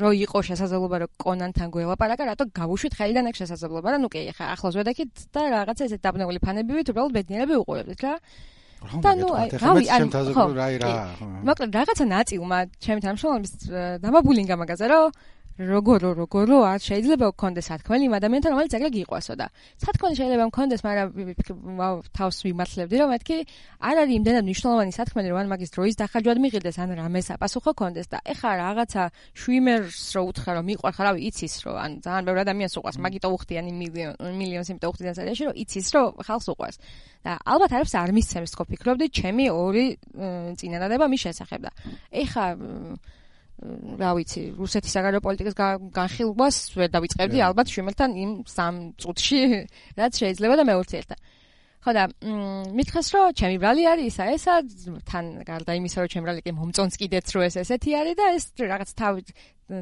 რო იყო შესაძლებლობა რომ კონანთან გველაპარაკა, რატო გავუშვით ხელიდან ეგ შესაძლებლობა და ნუ კი ახლა ახლოს ვედაქით და რაღაცა ესეთ დაბნეული ფანები ვით, უბრალოდ ბედნიერები უყურებდით რა. და ნუ რავი ან ხო მოკლედ რაღაცა ნაწილმა ჩემი თანამშრომლების დამაბულინგა მაგაზე რომ როგორ როგორ არ შეიძლება გქონდეს სათქმელი იმ ადამიანთან რომელიც ეგრე გიყვასოდა. სათქმელი შეიძლება მქონდეს, მაგრამ თავს ვიმართლებდი რომ მეთქი არ არის იმდენად მნიშვნელოვანი სათქმელი რომ ან მაგის დროის დახარჯვად მიყიდეს ან რამეს აპასუხო გქონდეს და ეხა რაღაცა შვიმერს რო უთხრა რომ მიყვარ ხარავი იცის რომ ან ძალიან ბევრ ადამიანს უყვარს მაგიტო უხდიანი მილიონ მილიონს იმიტო უხდიან სერიაში რომ იცის რომ ხალხს უყვარს. და ალბათ არაფერს არ მისცემს თქო ფიქრობდი ჩემი ორი წინადადება მის შესახებ და ეხა რა ვიცი, რუსეთის საგარეო პოლიტიკის განხილვას ვერ დავიწყებდი ალბათ შიმელთან იმ სამ წუთში, რაც შეიძლება და მეურთიერთა. ხო და მითხეს რომ ჩემი ბრალი არის ისა ესა თან გარდა იმისა რომ ჩემი ბრალი კი მომწონს კიდეც რომ ეს ესეთი არის და ეს რაღაც თავის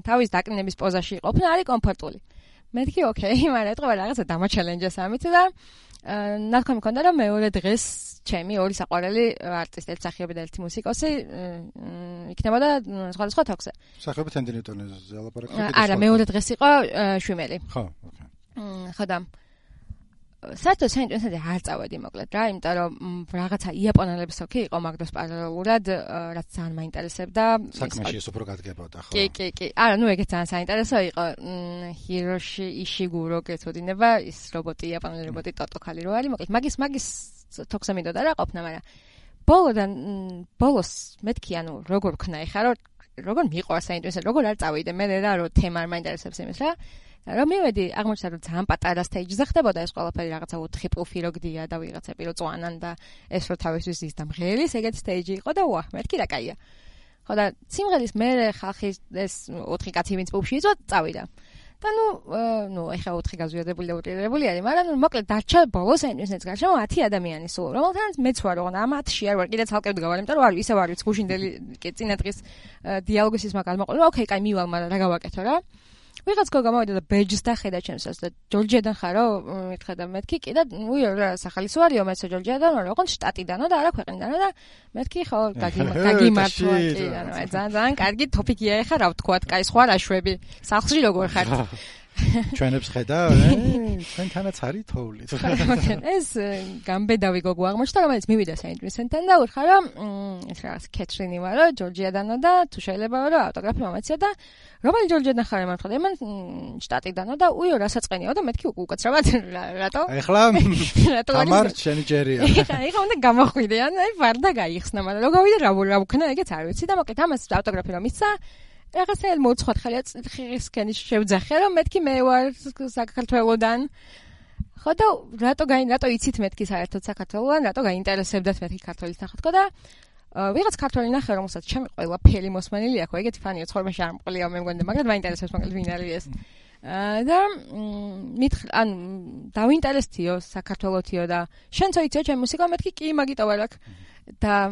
თავის დაკნინების პოზაში ყოფნა არის კომფორტული. მეთქი ოკეი, მაგრამ ეთქვა რაღაცა დამაჩელენჯეს ამით და ნახომ მქონდა რომ მეორე დღეს ჩემი ორი საყვარელი არტისტი, ერთი მსახიობი და ერთი მუსიკოსი იქნებოდა სხვადასხვა თოქზე. მსახიობი თენდინეტონზე ალაპარაკები. არა, მეორე დღეს იყო შვიმელი. ხო, ოკეი. ხო და საერთოდ საინტერესოა არ წავედი მოკლედ რა, იმიტომ რომ რაღაცა იაპონელების ოკი იყო მაგდოს პარალელურად, რაც ძალიან მაინტერესებდა. საქმეში ეს უფრო გადგებოდა ხო? კი, კი, კი. არა, ნუ ეგეც ძალიან საინტერესო იყო. ჰიროში იშიგურო გეცოდინება, ის რობოტი, იაპონელი რობოტი ტოტოქალი რო არის, მოკლედ მაგის მაგის თოქზე მინდოდა რა ყოფნა, მაგრამ ბოლოდან ბოლოს მეთქი ანუ როგორ ვქნა ეხლა რომ როგორ მიყვარს საინტერესო როგორ არ წავიდე მე რა რომ თემა არ მაინტერესებს იმის რა. რომ მივედი აღმოჩნდა რომ ძალიან პატარა სტეიჯზე ხდებოდა ეს ყველაფერი რაღაცა 4 პუფი რო გდია და ვიღაცები რო წვანან და ეს რო თავისთვის ის და მღელის ეგეთ სტეიჯი იყო და ვა მეთქი რა კაია ხო და სიმღერის მე ხალხი ეს 4 კაცი ვინც პუფში იწვა წავიდა. და ნუ ნუ ეხა 4 გაზვიადებული და უტრირებული არის, მაგრამ ნუ მოკლედ დარჩა ბოლოს ენვისნეც გარშემო 10 ადამიანი სულ. რომელთანაც მეც ვარ, ოღონდ ამ 10-ში არ ვარ, კიდე ცალკე ვდგავარ, იმიტომ რომ არ ისე ვარ, ვიცი გუშინდელი კი წინა დღის დიალოგის ის მაგალ მოყოლა, ოკეი, კაი მივალ, მაგრამ რა გავაკეთო რა? ვიღაც გოგო გამოვიდა და ბეჯს დახედა ჩემსას და ჯორჯიადან ხარო მითხა და მეთქი კი და უი რა სახალის ვარიო მეცო ჯორჯიადან რა ოღონდ შტატიდანო და არა ქვეყნიდანო და მეთქი ხო გაგიმართვა კი ანუ ძალიან ძალიან კარგი თოპიკია ეხა რა ვთქვა კაი სხვა რაშვები სახლში როგორ ხარ ჩვენებს ხედა ჩვენ თანაც არის თოვლი. ეს გამბედავი გოგო აღმოჩნდა რომელიც მივიდა საინტერესენთან და ურხა რომ ეს რაღაც კეთრინი ვარო ჯორჯიადანო და თუ შეიძლება ვარო ავტოგრაფი მომეცია და რომელი ჯორჯიადან ხარ მართლა ემან შტატიდანო და უიო რასაწყენიო და მეთქი უკაცრავად რატო? ეხლა თამარ შენი ჯერია ეხლა უნდა გამოხვიდე ან აი ვარდა გაიხსნა მაგრამ რო გავიდე რა რა ვქნა ეგეც არ ვიცი და მოკლედ ამას ავტოგრაფი რომ მისცა რაღაცა მოცხოთ ხალია ხისკენი შევძახე რომ მეთქი მე ვარ საქართველოსდან ხო და რატო გაინ რატო იცით მეთქი საერთოდ საქართველოსდან რატო გაინტერესებდათ მეთქი ქართლის ნახოთ ხო და ვიღაც ქართველი ნახე რომელსაც ჩემი ყველა ფელი მოსმენილი აქვს ეგეთი ფანია ცხოვრებაში არ მყოლია მე მგონი მაგრამ მაინტერესებს მაგალითად ვინ არის ეს და მით ან დავინტერესთიო საქართველოსთიო და შენც ოიცე ჩემ მუსიკა მეთქი კი მაგიტო ვარ აქ. და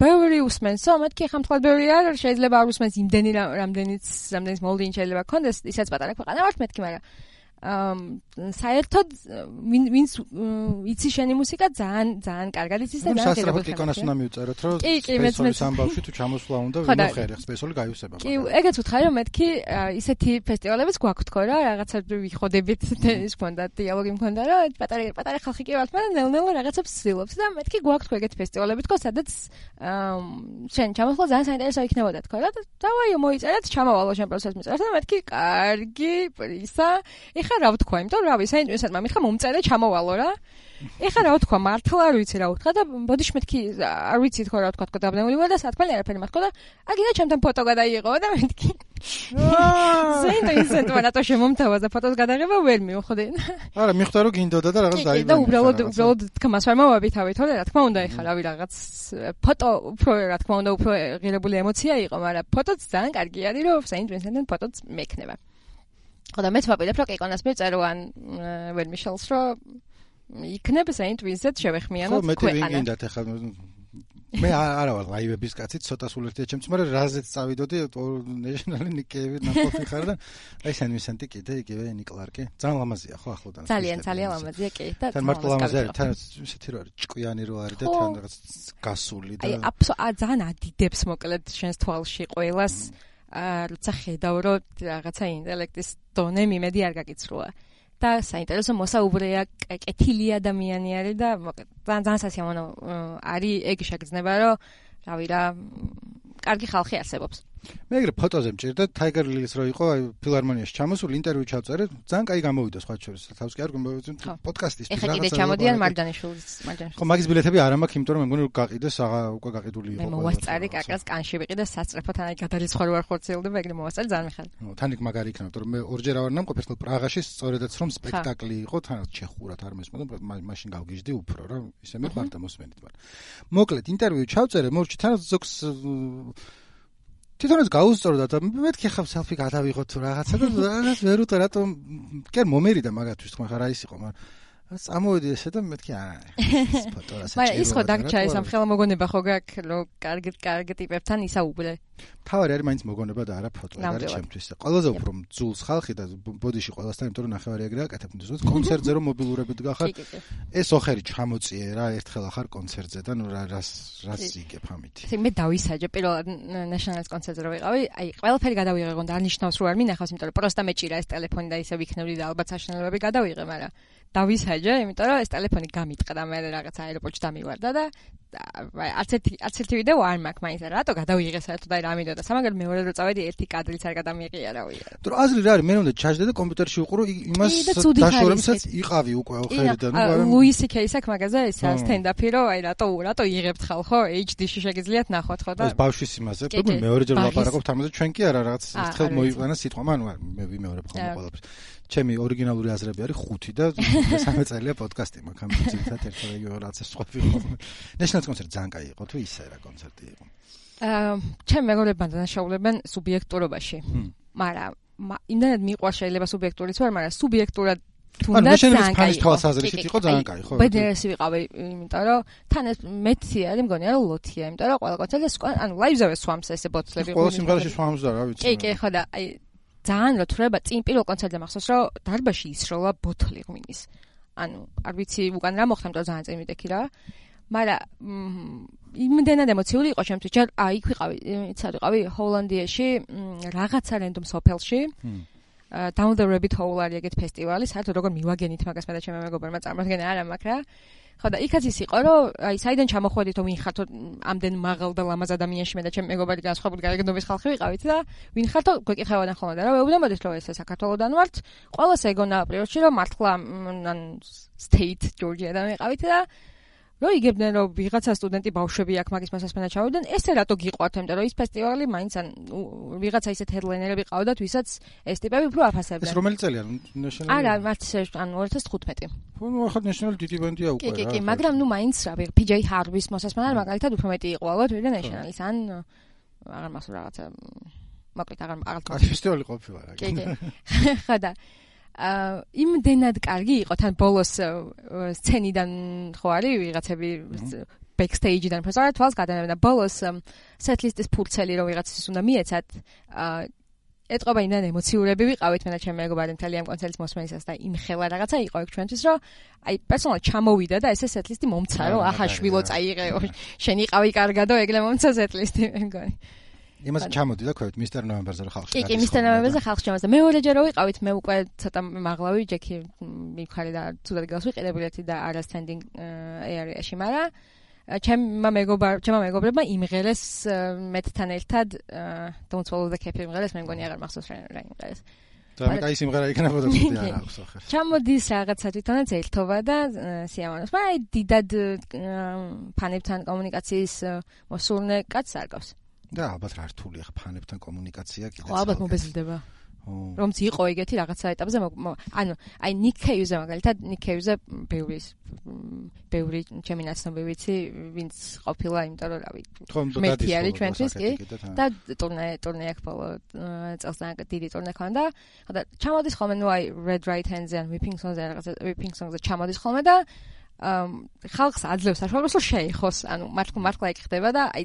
ბევრი უსმენსო, მეთქი ხა მთლად ბევრი არ შეიძლება არ უსმენს იმდენი რამდენიც რამდენიც მოლდინი შეიძლება კონდეს, ისაც პატარა ქვეყანა ვართ მეთქი, მაგრამ საერთოდ ვინც იცი შენი მუსიკა ძალიან ძალიან კარგად იცის და ძალიან შეიძლება კიკონას უნდა მიუწეროთ რომ კი კი მეც მეც ამბავში თუ ჩამოსვლა უნდა ვიმოხერე სპეციალური გაიუსება კი ეგეც უთხარი რომ მეთქი ისეთი ფესტივალებიც გვაქვს თქო რა რაღაცა ვიხოდებით ის მქონდა დიალოგი მქონდა რომ პატარა პატარა ხალხი კი ვართ მაგრამ ნელ-ნელა რაღაცებს ვცდილობთ და მეთქი გვაქვს თქო ეგეთი ფესტივალები თქო სადაც შენ ჩამოსვლა ძალიან საინტერესო იქნებოდა თქო რა და დავაიო მოიწერეთ ჩამავალო შენ პროცესს მიწერეთ და მეთქი კარგი პრისა. ეხა ეხა რა ვთქვა, იმიტომ რავი, საინტერესოდ მამითხა მომწერე ჩამოვალო რა. ეხა რა ვთქვა, მართლა არ ვიცი რა ვთქვა და ბოდიში მეთქი არ ვიცი თქო რა ვთქვა, თქო დაბნეული ვარ და სათქმელი არაფერი მათქვა და აგინა ჩემთან ფოტო გადაიღო და მეთქი. საინტერესოდ ვარ რატო შემომთავაზა და ფოტოს გადაღება ვერ მივხვდი. არა, მიხვდა რომ გინდოდა და რაღაც დაიბანა. და უბრალოდ უბრალოდ თქმას ვერ მოვაბი თავი, თორე რა თქმა უნდა ეხა რავი რაღაც ფოტო უფრო რა თქმა უნდა უფრო ღირებული ემოცია იყო, მაგრამ ფოტოც ძალიან კარგი არის რომ საინტერესოდ ფოტოც მექნება. და მეც ვაპირებ რომ კიკონას მიწერო ან ვერ მიშელს რომ იქნებ საინტ ვინსეთ შევეხმიანო ხო მეტი ვინ გინდათ ახლა მე არა ვარ ლაივების კაცი ცოტა სულერთია ჩემს მაგრამ რაზეც წავიდოდი ნეშნალი ნიკეები ნახოთი ხარ და აი სენ ვინსენტი კიდე იგივე ნიკლარკი ძალიან ლამაზია ხო ახლოდან. ძალიან ძალიან ლამაზია კი და თან მარტო ლამაზია თან ისეთი რო არის ჭკვიანი რო არის და თან რაღაც გასული და აი ძალიან ადიდებს მოკლედ შენს თვალში ყოველას როცა ხედავ რომ რაღაცა ინტელექტის დონე მიმედი არ გაკიცრუა და საინტერესო მოსაუბრეა კეთილი ადამიანი არის და ძალიან სასიამოვნო არის ეგ შეგრძნება რომ რავი რა კარგი ხალხი არსებობს მე ეგრე ფოტოზე მჭირდა. Tiger Lilies რო იყო აი ფილარმონიაში ჩამოსული ინტერვიუ ჩავწერე ძალიან კაი გამოვიდა სხვა შორის თავს კი არ გვიმოვიდა პოდკასტის რაღაცა ეხა კიდე ჩამოდიან მარჯანიშვილის მარჯანიშვილის ხო მაგის ბილეთები არ ამაქვს იმიტომ რომ მე მგონი გაყიდეს აღა უკვე გაყიდული იყო მე მოვასწარი კაკას კანში ვიყიდე საწრეფოთან აი გადარიცხვა რო არ ხორცელდება ეგრე მოვასწარი ძალიან მიხარ თან იქ მაგარი იქნება რომ მე ორჯერ ავარ ნამყოფ ერთხელ პრაღაში სწორედაც რომ სპექტაკლი იყო თან ჩეხურად არ მესმოდა მაშინ გავგიჟდი უფრო რა ისე მეყვარდა მოსმენით მაგრამ მოკლედ ინტერვიუ ჩავწერე მორჩი თან ზოგს თვითონაც გაუსწორდა და მეთქი ხა სელფი გადავიღოთ თუ რაღაცა და რაღაც ვერ უტყვა რატომ კი მომერიდა მაგათთვის თქვენ ხარ აი ის იყო მაგრამ წამოვიდი ესე და მეთქი არა ფოტო რასაც მაგრამ ის ხო დაგჭა ეს ამ ხელა მოგონება ხო გაქვს რომ კარგი კარგი ტიპებთან ისაუბრე? თავარი არის მაინც მოგონება და არა ფოტო ეს არის ჩემთვის ყველაზე უფრო ძულს ხალხი და ბოდიში ყველასთან იმიტომ რომ ნახევარი ეგრე აკეთებ თუნდაც კონცერტზე რომ მობილურებით გახარ ეს ოხერი ჩამოწიე რა ერთხელ ახარ კონცერტზე და ნუ რას რას იგებ ამით ისე მე დავისაჯე პირველად ნაშნალის კონცერტზე რომ ვიყავი აი ყველაფერი გადავიღე გონდა არ ნიშნავს რომ არ მინახავს იმიტომ რომ პროსტა მეჭირა ეს ტელეფონი და ისე ვიქნები და ალბათ საშინელებები გადავიღე მაგრამ დავისაჯე, იმიტომ რომ ეს ტელეფონი გამიტყდა მე რაღაც აეროპორტში დამივარდა და არც ერთი არც ერთი ვიდეო არ მაქვს მაინც რატო გადავიღე საერთოდ აი რა მინდოდა? სამაგერ მეორე რო წავედი ერთი კადრიც არ გადამიღიარავია თუ აზრი რა არის? მე უნდა ჩაჯდე და კომპიუტერში უყურო იმას დაშორებსაც იყავი უკვე ხედა ნუ ლუისი კეის აქ მაგაზე ეს სტენდაპი რო აი რატო რატო იღებთ ხალხო HD-ში შეგიძლიათ ნახოთ ხო და ეს ბავშვის იმაზე. პრობლემა მეორეჯერ ვლაპარაკობთ ამაზე ჩვენ კი არა რაღაც ერთხელ მოიყვანა სიტყვა მანუ მე ვიმეორებ ხოლმე ყველაფერს ჩემი ორიგინალური აზრები არის 5 და სამე წელია პოდკასტი მაქვს ამ ძირითადად ერთ რეგიონალ რაღაცას ხვევი ხოლმე. ნეშნალ კონცერტი ძალიან კაი იყო თუ ისე რა კონცერტი იყო. აა ჩემ მეგობრებთან დანაშაულებენ სუბიექტურობაში. მაგრამ იმდანად მიყვარს შეიძლება სუბიექტურიც ვარ, მაგრამ სუბიექტურად თუნდაც ძალიან კაი იყო. თვალსაზრისით იყო ძალიან კაი, ხო? ბედნიერესი ვიყავი, იმიტომ რომ თან ეს მეცი არის, მგონია რომ ლოთია, იმიტომ რომ ყველა კონცერტზე ანუ ლაივზევე სვამს ესე ბოთლები. ყველა სიმღერაში სვამს და რა ვიცი. კი, კი, ხო და აი ძალიან რა უნდა წინ პირველ კონცერტზე მახსოვს რომ დარბაში ისროლა ბოთლი ღვინის. ანუ არ ვიცი უკან რა მოხდა მაგრამ ძალიან წინ მიდექი რა. მაგრამ იმდენად ემოციური იყო ჩემთვის. ჯერ აი იქ ვიყავი იცად ვიყავი? ჰოლანდიაში რაღაცა რენდომ სოფელში. down the rabbit hole არის ეგეთ ფესტივალი საერთოდ როგორ მივაგენით მაგას მე და ჩემი მეგობრებმა წარმოადგენა არა მაქვს რა ხო და იქაც ის იყო რომ აი საიდან ჩამოხვედით რომ ვინ ხართო ამდენ მაღალ და ლამაზ ადამიანში მე და ჩემი მეგობარი განსხვავებული გარეგნობის ხალხი ვიყავით და ვინ ხართო გვეკითხებოდნენ ხოლმე და რა ვეუბნებოდი რომ ეს საქართველოსდან ვართ ყოველს ეგონა პრიორში რომ მართლა ან state georgia-დან ვიყავით და რო იგებდნენ რომ ვიღაცა სტუდენტი ბავშვები აქ მაგის მასასმენად ჩავიდნენ, ესე რატო გიყვართ, იმიტომ რომ ის ფესტივალი მაინც ან ვიღაცა ისეთ ჰედლაინერები ყავდათ, ვისაც ეს ტიპები უფრო აფასებდნენ. ეს რომელი წელია? ნაშენალი? არა, მარც ან 2015. ნუ ახლა ნაშენალი დიდი ბენდია უკვე რა. კი, კი, კი, მაგრამ ნუ მაინც რა, PJ Harvey-ის მოსასმენად მაგალითად უფრო მეტი იყო ალბათ, ვიდრე ნაშენალის ან აღარ მასო რაღაცა მოკლედ აღარ აღარ კარი ფესტივალი ყოფილა რა. კი, კი. ხოდა აა იმდენად კარგი იყო თან ბოლოს სცენიდან ხო არის ვიღაცები backstage-დან ფასარა თვალს გადანებდა და ბოლოს set-list-ის ფურცელი რო ვიღაცის უნდა მიეცათ აა ეთყობა იმდან ემოციურები ვიყავით მე და ჩემი მეგობარი მთელი ამ კონცერტის მოსმენისას და იმ ხელა რაღაცა იყო ეგ ჩვენთვის რომ აი პერსონალ ჩამოვიდა და ესე set-list-ი მომცა რომ აჰა შვილო წაიღეო შენ იყავი კარგადო ეგლე მომცა set-list-ი მე მგონი იმას ჩამოდი და ქვევით მისტერ ნოემბერზე ხალხში. კი, კი, მისტერ ნოემბერზე ხალხში ჩამოდი. მეორეჯერ რო ვიყავით, მე უკვე ცოტა მაღლავი ჯექი მიქარი და ცუდად გავს ვიყიდები ერთი და არა სტენდინგ არეაში, მაგრამ ჩემმა მეგობარ, ჩემმა მეგობრებმა იმღერეს მეთთან ერთად don't follow the cap იმღერეს, მე მგონი აღარ მახსოვს რა იმღერეს. და მე კაი სიმღერა იქნებოდა თვითონ არ აქვს ახლა. ჩამოდის რაღაცა თვითონაც ერთობა და სიამოვნოს. მაგრამ დიდად ფანებთან კომუნიკაციის მოსულნე კაცს არ გავს. და ალბათ რა რთულია ფანებთან კომუნიკაცია კიდე. ხო, ალბათ მობეზლდება. რომც იყო ეგეთი რაღაცა ეტაპზე, ანუ აი ნიკეიუზე მაგალითად, ნიკეიუზე ბევრი ბევრი ჩემი ნაცნობი ვიცი, ვინც ყოფილა, იმიტომ რომ რავი. მეთი არის ჩვენთვის კი და ტურნე ტურნე აქ ბოლო წელს და დიდი ტურნე ქონდა. ხოდა ჩამოდის ხოლმე ნუ აი Red Right Hands-ზე ან Whipping Songs-ზე რაღაცა Whipping Songs-ზე ჩამოდის ხოლმე და ხალხს აძლევს საშუალებას რომ შეეხოს, ანუ მართლა მართლა იქ ხდება და აი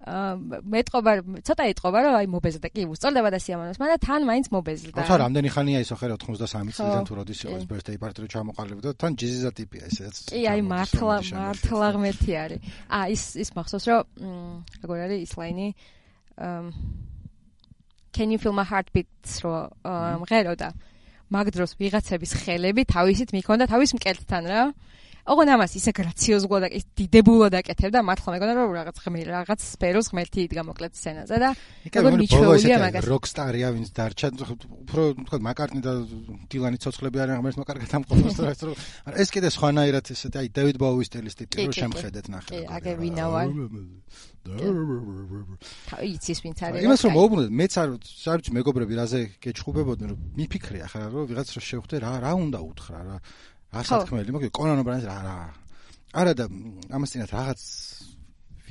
მეტყობა ცოტა ეტყობა რომ აი მობეზლდა. კი უსწორდება და სიამოვნებს მაგრამ თან მაინც მობეზლდა. ხო რამდენი ხანია ისო ხერ 93 წლიდან თუ როდის იყო ეს birthday party რო ჩამოყალიბდა თან ჯიზიზა ტიპია ესეც. კი აი მართლა მართლა ღმერთი არის. აა ის ის მახსოვს რომ როგორ არის ის ლაინი can you feel my heartbeats რო მღეროდა მაგ დროს ვიღაცების ხელები თავისით მიქონდა თავის მკერდთან რა ოღონ ამას ისე გრაციოზულად და დიდებულად აკეთებდა მართლა მეგონა რომ რაღაც ხმი რაღაც სფეროს ღმერთი იდგა მოკლედ სცენაზე და როგორ მიჩვეულია მაგას. როკსტარია ვინც დარჩა უფრო თქვა მაკარტნი და დილანი ცოცხლები არიან ღმერთს მოკარგეთ ამ ყოველს რა რომ ეს კიდე სხვანაირად ესე აი დევიდ ბოუის სტილის ტიპი რო შემხედეთ ნახე. კი აგე ვინა ვარ იცის ვინც არის იმას რომ მოუბრუნდეთ მეც არ საერთოდ მეგობრები რაზე გეჩხუბებოდნენ რომ მიფიქრე ახლა რომ ვიღაც რო შევხვდე რა რა უნდა უთხრა რა რა სათქმელი მოკლედ კონან ობრანის რა რა არა და ამას წინათ რაღაც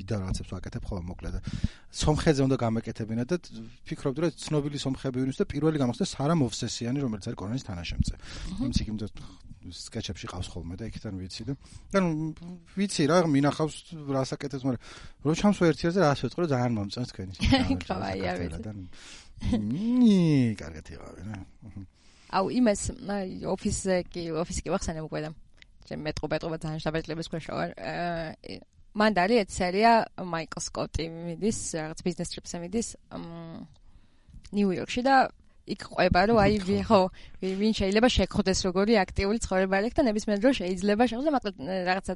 ვიდა რაღაცებს ვაკეთებ ხოლმე მოკლედ. სომხეზე უნდა გამეკეთებინა და ფიქრობდი რომ ცნობილი სომხები ვინმეს და პირველი გამახსდა სარა მოვსესიანი რომელიც არის კონანის თანაშემწე. იმის იქ იმდა სკეჩებში ყავს ხოლმე და იქიდან ვიცი და ანუ ვიცი რა მინახავს რასაკეთებს მაგრამ რო ჩამს ვერციაზე რას ვეწყრო ძალიან მომწონს თქვენი კავაი არ ვიცი. ნი კარგად იყავი რა აუ იმას ოფისზე კი ოფისი კი ვახსენებ უკვე და ჩემ მეტყო მეტყობა ძალიან შაბეჭლების ქვეშ ვარ. მან დარი ეს სერია მაიკლ სკოტი მიდის რაღაც ბიზნეს ტრიპზე მიდის ნიუ-იორკში და იქ ყובה, რომ აი ვიღო, ვინ შეიძლება შეგხვდეს როგორი აქტიული ცხოვრება არის და ნებისმიერო შეიძლება შეხვდეს მაგ რაღაცა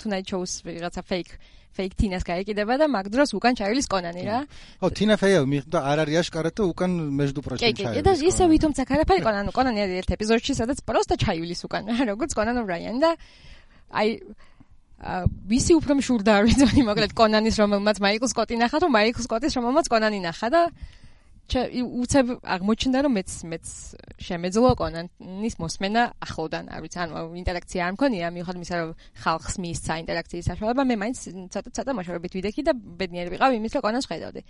tonight shows რაღაცა fake fake თინას გაეკიდება და მაგ დროს უკან ჩაივლის კონანი რა. ო თინა ფეია მიხდა არ არის აშკარა და უკან მეჯდუ პროჩი ჩაივლის. კი, კი, და ისე ვითომ ცაკარაფარი კონანი, კონანი არის ერთ ეპიზოდში, სადაც პროსტა ჩაივლის უკან, როგორც კონან ობრაიანი და აი ვისი უფრო მშურდა არის ძველი მოკლედ კონანის რომელმაც მაიკლ სკოტი ნახა თუ მაიკლ სკოტის რომელმაც კონანი ნახა და უცებ აღმოჩნდა რომ მეც მეც შემეძლო კონანის მოსმენა ახლოდან არ ვიცი ანუ ინტერაქცია არ მქონია მიუხედავად იმისა რომ ხალხს მიისცა ინტერაქციის საშუალება მე მაინც ცოტა ცოტა მოშორებით ვიდექი და ბედნიერი ვიყავ იმის რომ კონანს ხედავდი.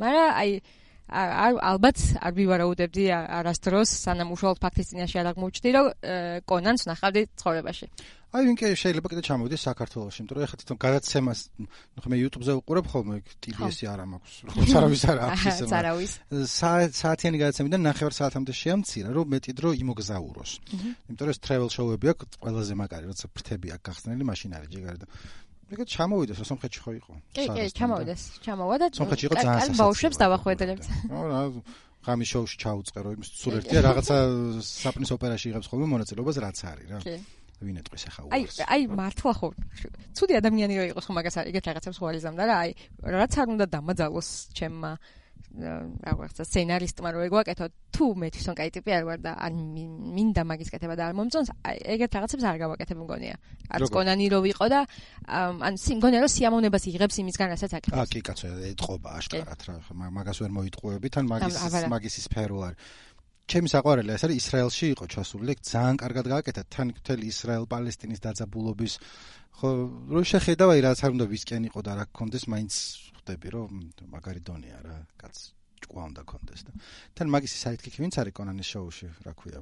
მაგრამ აი ალბათ არ ვივარაუდებდი არასდროს სანამ უშუალოდ ფაქტის წინაშე არ აღმოჩნდი რომ კონანს ნახავდი ცხოვრებაში აი ვინკე შეიძლება კიდე ჩამოვიდეს საქართველოში, იმიტომ რომ ეხლა თვითონ გადაცემას, ნუ ხმე YouTube-ზე უყურებ ხოლმე, TBS-ი არ მაქვს. ხოც არავის არ აქვს ისე. არავის. საათიანი გადაცემიდან ნახევარ საათამდე შეამცირა, რომ მეტი დრო იმოგზაუროს. იმიტომ რომ ეს travel show-ები აქვს ყველაზე მაგარი, როცა ფრთები აქვს გახსნილი, მაშინ არის ჯიგარი და ეგეთ ჩამოვიდეს, სომხეთში ხო იყო? კი, კი, ჩამოვიდეს. ჩამოვა და სომხეთში იყო ძალიან სასაცილო. კან ბავშვებს დავახვედრებთ. ხო, რა ღამის შოუში ჩაუწყერო, იმის სულ ერთია რაღაცა საპნის ოპერაში იღებს ხოლმე მონაწილეობას რაც არის რა. კი. ვინ ეტყვის ახლა უარს აი აი მართლა ხო ცუდი ადამიანი რო იყოს ხო მაგას ეგეთ რაღაცებს ხვალიზამდა რა აი რაც არ უნდა დამაძალოს ჩემმა რაღაცა სცენარისტმა რო ეგვაკეთო თუ მე თვითონ კაი ტიპი არ ვარ და ან მინდა მაგის კეთება და არ მომწონს ეგეთ რაღაცებს არ გავაკეთებ მგონია არც კონანი რო ვიყო და ან სიმგონია რომ სიამოვნებას იღებს იმისგან რასაც აკეთებს აა კი კაცო ეთყობა აშკარად რა მაგას ვერ მოიტყუებით ან მაგის მაგის სფერო არის ჩემი საყვარელი ეს არის ისრაელში იყო ჩასული, ძალიან კარგად გააკეთა თან მთელი ისრაელ-პალესტინის დაძაბულობის ხო რო შეხედავ აი რაც არ უნდა ვისკენ იყო და რა გქონდეს, მაინც ხვდები რომ მაგარი დონეა რა, კაც ჭკვა უნდა გქონდეს და თან მაგის საითქი ვინც არის კონანის შოუში, რა ქვია.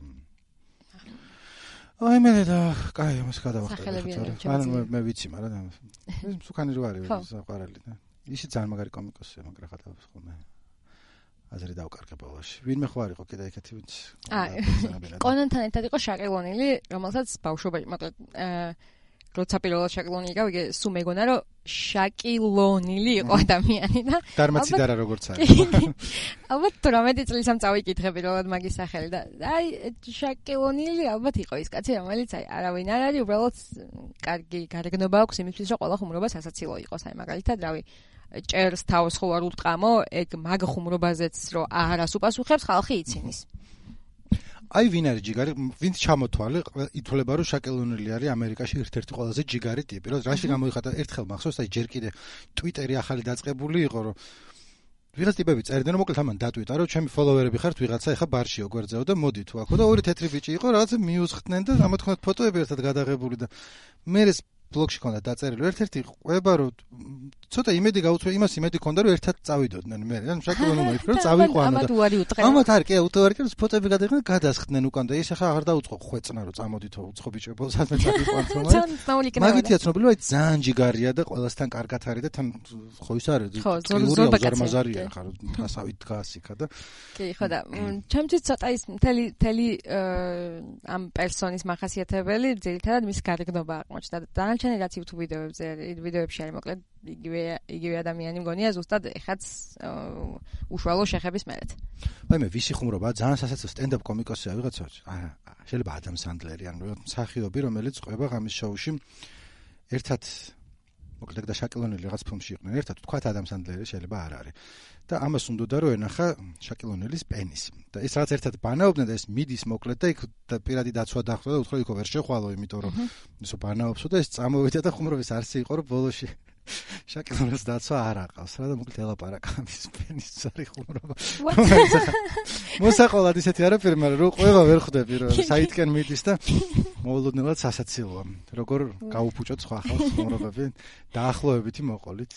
აი მე და კაი, მას გადავახტე. ანუ მე ვიცი, მაგრამ ეს მსუქანი რო არის საყვარელი და ისიც ძალიან მაგარი კომიკოსია, მაგრამ ხატავს ხოლმე. აზრი დავკარგე ბოლოში. ვინმე ხო არ იყო კიდე ეგეთი ვინც აი კონანთან ერთად იყო შაკელონილი, რომელსაც ბავშვობაში, მაგრამ აა როცა პირველად შაკილონი იგავ, იგი სულ მეგონა რომ შაკილონილი იყო ადამიანი და დარმაციდარა როგორც არის. ალბათ თუ რამედი წლის ამ წავიკითხები რომ მაგის სახელი და აი შაკილონილი ალბათ იყო ის კაცი რომელიც აი არავინ არ არის, უბრალოდ კარგი გარეგნობა აქვს იმისთვის რომ ყველა ხუმრობა სასაცილო იყოს, აი მაგალითად რავი ჭერს თავს ხო არ უტყამო, ეგ მაგ ხუმრობაზეც რომ არას უპასუხებს ხალხი იცინის. აი ვინ არის ჯიგარი, ვინც ჩამოთვალე, ითვლება რომ შაკელონელი არის ამერიკაში ერთ-ერთი ყველაზე ჯიგარი ტიპი. რა რაში გამოიხატა? ერთხელ მახსოვს, აი ჯერ კიდე Twitter-ი ახალი დაწყებული იყო, რომ ვიღაც ტიპები წერდნენ რომ მოკლედ ამან დატვიტა რომ ჩემი ფოლოვერები ხართ ვიღაცა ეხა ბარში ოგვერძეო და მოდი თუ აქო და ორი თეთრი ბიჭი იყო რაღაცა მიუძხდნენ და რა თქმა უნდა ფოტოები ერთად გადაღებული და მე ეს ბლოგში ქონდა დაწერილი. ერთ-ერთი ყვება რომ ცოტა იმედი გაუწვე იმას იმედი ქონდა რომ ერთად წავიდოდნენ მე ან შაკილონი მოიქრო წავიყვანო ამათ უარი უთხრა ამათ არ კი რომ ფოტოები გადაიღნენ გადასხდნენ უკან და ის ახლა აღარ დაუწყო ხვეწნა რომ წამოდითო უცხო ბიჭებო სადმე წავიყვანო მაგითია ცნობილი რომ აი ძალიან ჯიგარია და ყველასთან კარგად არის და თან ხო ის არის ხო ზორმაზარია ხარ თასავით დგას იქა და კი ხო და ჩემთვის ცოტა ის მთელი მთელი ამ პერსონის מחასიათებელი ძირითადად მის გარეგნობა აღმოჩნდა და აღმოჩენე რაც YouTube ვიდეოებზე ვიდეოებში არის მოკლედ იგივე იგივე ადამიანი მგონია ზუსტად ეხაც უშუალო შეხების მერეთ. ვაიმე ვისი ხუმრობა ძალიან სასაცილო სტენდაპ კომიკოსია ვიღაცა შეიძლება ადამ სანდლერი ან მსახიობი რომელიც ყובה ღამის შოუში ერთად მოკლედ და შაკილონელი რაღაც ფილმში იყვნენ. ერთად თქვა ადამ სანდლერი შეიძლება არ არის. და ამას უნდა რომ ენახა შაკილონელის პენისი და ეს რაც ერთად ბანაობდნენ და ეს მიდის მოკლედ და იქ პირადი დაცვა დახვდა და უთხრა იქ ვერ შეხვალო იმიტომ რომ ისო ბანაობსო და ეს წამოვიდა და ხუმრობის არსი იყო რომ ბოლოში შაკილ რას დაცვა არ აყავს რა და მოკლედ ელაპარაკა ამის ფენის ზარიხუმრობა მოსაყოლად ისეთი არაფერი მაგრამ რო ყובה ვერ ხვდები რომ საიტკენ მიდის და მოულოდნელად სასაცილოა როგორ გაუფუჭოთ სხვა ხალხს ხუმრობები დაახლოებითი მოყოლით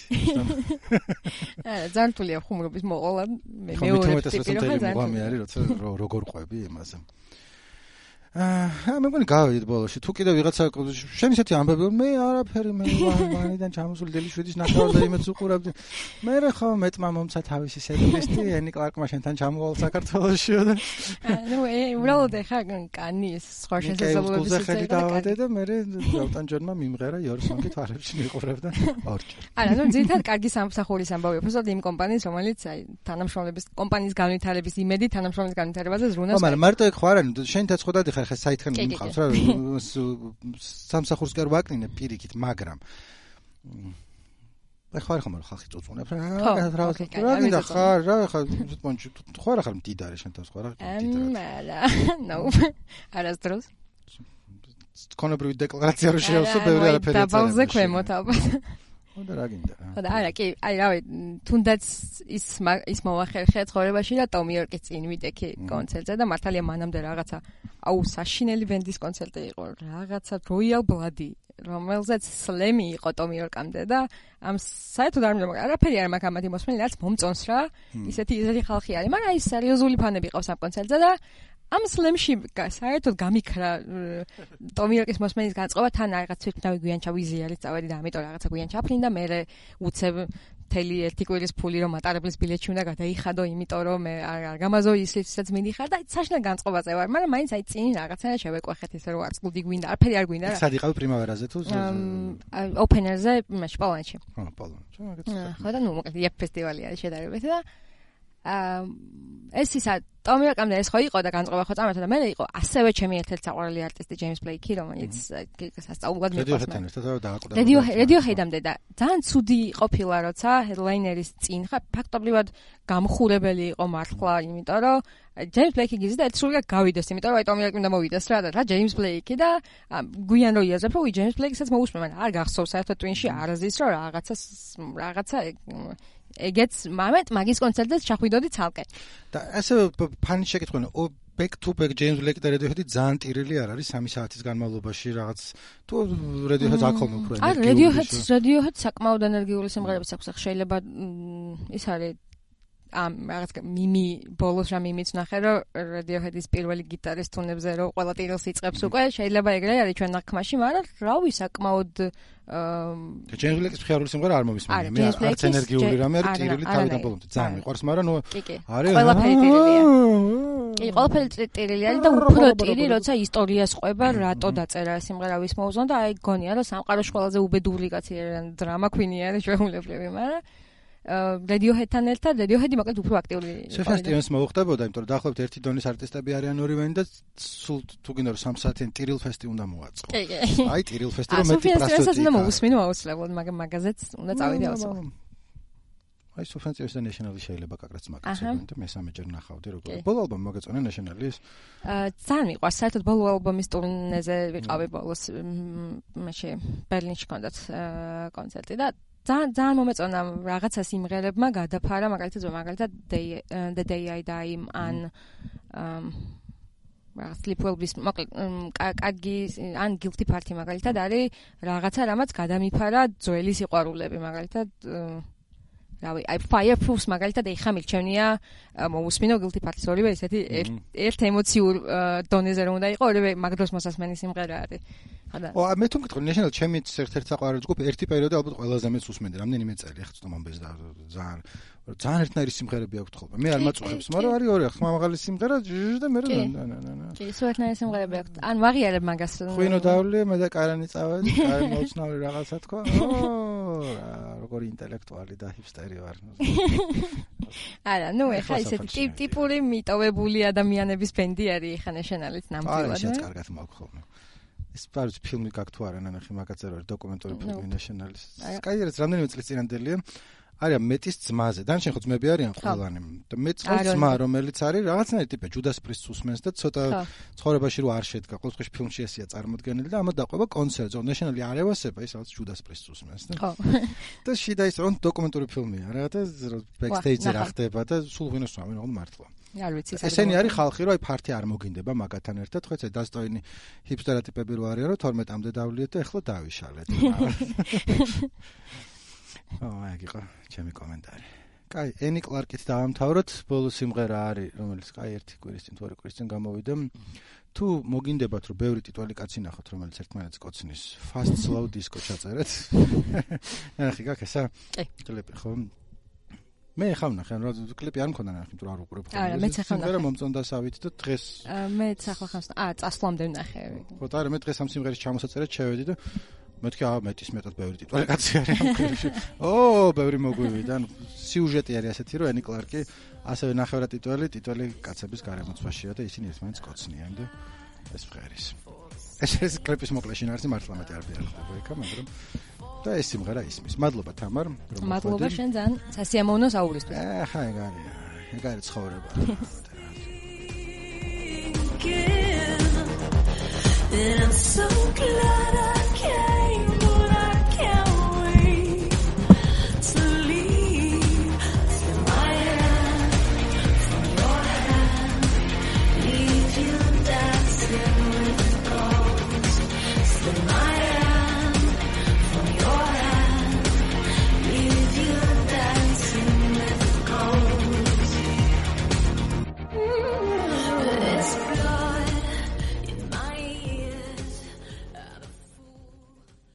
ძალიან თულია ხუმრობის მოყოლა მე მეორე ტიპი რა ძალიან არის როცა როგორ ყვები იმაზე აა მე მგონი გავიდით ბოლოში. თუ კიდე ვიღაცა შენ ისეთი ამბები მე არაფერი მე ვანიდან ჩამოსული დელი შვიდის ნახავარ და იმედს უყურებდი. მე რა ხო მეტმა მომცა თავისი სეტლისტი ენი კლარკმა შენთან ჩამოვალ საქართველოსში და ნუ ე უბრალოდ ეხა კანი ეს სხვა შესაძლებლობების შეხედე დავადე და მე ელტონ ჯონმა მიმღერა იორსონგი თვალებში მიყურებდა ორჯერ. არა ნუ ძირითადად კარგი სამსახურის ამბავი უფრო იმ კომპანიის რომელიც აი თანამშრომლების კომპანიის განვითარების იმედი თანამშრომლების განვითარებაზე ზრუნავს. ხო მაგრამ მარტო ეხ ხო არა ნუ შენ თაცხოდადი ხარ ხა საითქენ მიყავს რა სამსახურს კი არ ვაკნინე პირიქით მაგრამ ხარ ხომ ხალხი წუწუნებს რა რა რა გინდა ხარ რა ხარ თვითონ ხარ ხარ მდიდარი შენ თავს ხარ მარა ნო არასდროს. კონებრივი დეკლარაცია რო შეავსო ბევრი არაფერი და ბავზე ქვემოთ ალბათ ხო და რა გინდა? რა ხო და არა კი აი რავი თუნდაც ის ის მოახერხე ცხოვრებაში და ტომიორკის წინ ვიდექი კონცერტზე და მართალია მანამდე რაღაცა აუ საშინელი ბენდის კონცერტი იყო რაღაცა როიალ ბლადი რომელზეც სლემი იყო ტომიორკამდე და ამ საერთოდ არ მინდა არაფერი არ მაქვს ამათი მოსმენი რაც მომწონს რა ისეთი ისეთი ხალხი არის მაგრამ აი სერიოზული ფანები ყავს ამ კონცერტზე და ამ სლემში საერთოდ გამიქრა ტომიოკის მოსმენის განწყობა თან რაღაც თვითნავი გვიან ჩავიზიარეთ წავედი და ამიტომ რაღაცა გვიან ჩაფრინდა მე უცებ თელი ერთი კვირის ფული რომ მატარებლის ბილეთში უნდა გადაიხადო იმიტომ რომ მე არ გამაზო ისიც მინიხარ და საშნა განწყობაზე ვარ მაგრამ მაინც აი წინ რაღაცა შევეკვეხეთ ისე რომ არც კლუბი გვინდა არაფერი არ გვინდა რა. სად იყავი პრიმავერაზე თუ ოპენერზე მაშ პოლონეთში ხო პოლონეთში ხო და ნუ მოკლედ იაფ ფესტივალი არის შედარებით და ეს ისა ტომიოკამდე ეს ხო იყო და განწყობა ხო წამეთა და მე იყო ასევე ჩემი ერთ-ერთი საყვარელი არტისტი ჯეიმს ბლეიკი რომელიც სასწაულად მიყვარს რედიო რედიო ჰედამდე და ძალიან ცუდი ყოფილა როცა ჰედლაინერის წინ ხა ფაქტობრივად გამხურებელი იყო მართლა იმიტომ რომ ჯეიმს ბლეიკი გიზდა ერთ სრულად გავიდეს იმიტომ რომ აი ტომიოკი უნდა მოვიდეს რა და რა ჯეიმს ბლეიკი და გვიან რო იაზრებ რომ ჯეიმს ბლეიკისაც მოусმენ მაგრამ არ გახსოვს საერთოდ ტვინში არ აზის რომ რაღაცა რაღაცა ეგეც მომენტ მაგის კონცერტზე ჩახვიდოდი ცალკე. და ასე ფანი შეკითხვენ, back to back James Blake და Radiohead ძალიან ტირილი არ არის 3 საათის განმავლობაში რაღაც თუ Radiohead აკომე უფრო ენერგიული. არა, Radiohead Radiohead საკმაოდ ენერგიული სიმღერები აქვს, შეიძლება ის არის ამ რაღაც მიმი ბოლოს რა მიმიც ნახე რომ Radiohead-ის პირველი გიტარის თუნებზე რომ ყველა ტირილს იწებს უკვე შეიძლება ეგრე არის ჩვენ ნახმაში მაგრამ რავი საკმაოდ აა ჯეიმს ბლეკის ფხიარული სიმღერა არ მომისმენია. მე არც ენერგიული რამე არის ტირილი თავიდან ბოლომდე. ძალიან მიყვარს მაგრამ ნუ არის ყველაფერი ტირილია. კი ყველაფერი ტირილი არის და უფრო ტირი როცა ისტორიას ყვება რატო დაწერა სიმღერა ვის მოუზონ და აი გონია რომ სამყაროში ყველაზე უბედური კაცი დრამა კვინი არის ჩვეულებრივი მაგრამ Radiohead-თან ერთად Radiohead-ი მოკლედ უფრო აქტიური იყო. შეფასტიოს მოუხდებოდა, იმიტომ რომ დაახლოებით ერთი დონის არტისტები არიან ორივენი და სულ თუ გინდა რომ 3 საათიან ტირილ ფესტი უნდა მოაწყო. აი ტირილ ფესტი რომ მეტი პრასტოტი. ასე უნდა მოусმინო აუცილებლად, მაგრამ მაგაზეც უნდა წავიდე ასო. აი სოფენციოს და ნეშნალი შეიძლება კაკრაც მაგაცებენ და მესამეჯერ ნახავდი როგორ. ბოლო ალბომი მოგეწონა ნეშნალის? აა ძალიან მიყვარს, საერთოდ ბოლო ალბომის ტურნეზე ვიყავი ბოლოს მაშე ბერლინში კონდათ კონცერტი და ძალიან ძალიან მომეწონა რაღაცა სიმღერებმა გადაფარა მაგალითად მაგალითად the day i die ან რა sleepwell-ის მოკლედ კარგი ან guilty party მაგალითად არის რაღაცა რამაც გადამიფარა ძველი სიყვარულები მაგალითად რავი აი fireproof მაგალითად ეხა მირჩენია მოусმინო guilty party-ს ორივე ესეთი ერთ ემოციურ დონეზე რომ უნდა იყო ორივე მაგდროს მოსასმენი სიმღერა არის ო მე თუ მკითხო ნეშნალ ჩემი ერთ-ერთ საყვარელი ჯგუფი ერთი პერიოდი ალბათ ყველაზე მეც უსმენდი რამდენიმე წელი ცოტა მომბეს და ძალიან ძალიან ერთნაირი სიმღერები აქვს ხოლმე. მე არ მაწუხებს მაგრამ არის ორი ხმა მაღალი სიმღერა და მე რა და და და კი სულ ერთნაირი სიმღერები აქვს ან ვაღიარებ მაგას ხვინო დავლი მე და კარანი წავედი კაი მოწნავი რაღაცა თქვა ო როგორი ინტელექტუალი და ჰიპსტერი ვარ. არა ნუ ეხა ისეთი ტიპური მიტოვებული ადამიანების ბენდი არის ეხა ნეშნალიც ნამდვილად არა შეიძლება კარგად მაქვს ხოლმე ეს პარც ფილმი გაქვს თუ არა ნახე მაგაც არის დოკუმენტური ფილმი ნეშნალის. სკაიერს რამდენიმე წლის წინანდელია. არიან მეტის ძმაზე. დანარჩენ ხო ძმები არიან ყველანი. მეც ხო ძმა რომელიც არის რაღაცნაირი ტიპი ჯუდას პრისტს უსმენს და ცოტა ცხოვრებაში რო არ შედგა. ყოველთვის ფილმში ესია წარმოდგენილი და ამათ დაყვება კონცერტზე. ნეშნალი არ ევასება ის რაღაც ჯუდას პრისტს უსმენს და. ხო. და შიდა ის რომ დოკუმენტური ფილმია რა და ბექსტეიჯზე რა ხდება და სულ ვინოს ვამენ რა მართლა. არ ვიცი ესენი არის ხალხი რომ აი ფარტი არ მოგინდება მაგათთან ერთად ხო ეცე დასტოინი ჰიპსტერატიპები რო არიან რომ 12-მდე დავლიეთ და ეხლა დავიშალეთ აა აი იყო ჩემი კომენტარი კაი, ენი კლარკით დაამთავროთ. ბოლო სიმღერა არის, რომელიც კაი ერთი კვირის წინ თუ ორი კვირის წინ გამოვიდა. თუ მოგინდებათ, რომ ბევრი ტიტვალი კაცი ნახოთ, რომელიც ერთმანეთს კოცნის, fast slow disco ჩაწერეთ. ნახე, გაქ ესა? კი. კლიპი ხო? მე ხავ ნახე, რა კლიპი არ მქონდა ნახე, თუ რა უყურებ ხო? არა, მეც ახლა ნახე. სიმღერა მომწონდა სავით და დღეს მეც ახლა ხავს. აა, წასვლამდე ნახე. ხო, და არა, მე დღეს ამ სიმღერის ჩამოსაწერად შევედი და მეთქი აა მეტის მეტად ბევრი ტიტვალი კაცი არის ამ კლიპში. ო, ბევრი მოგვივიდა. სიუჟეტი არის ასეთი, რომ ენი კლარკი ასევე ნახევრად ტიტვალი, ტიტვალი კაცების გარემოცვაშია და ისინი ერთმანეთს კოცნიან და ეს ფღერის. ეს ეს კლიპის მოკლეში ნარსი მართლა მეტი არ ვიახდება იქა, მაგრამ და ეს სიმღერა ისმის. მადლობა თამარ. მადლობა შენ ძალიან სასიამოვნო საუბრისთვის. ახლა ეგ არის. ეგ არის ცხოვრება. And I'm so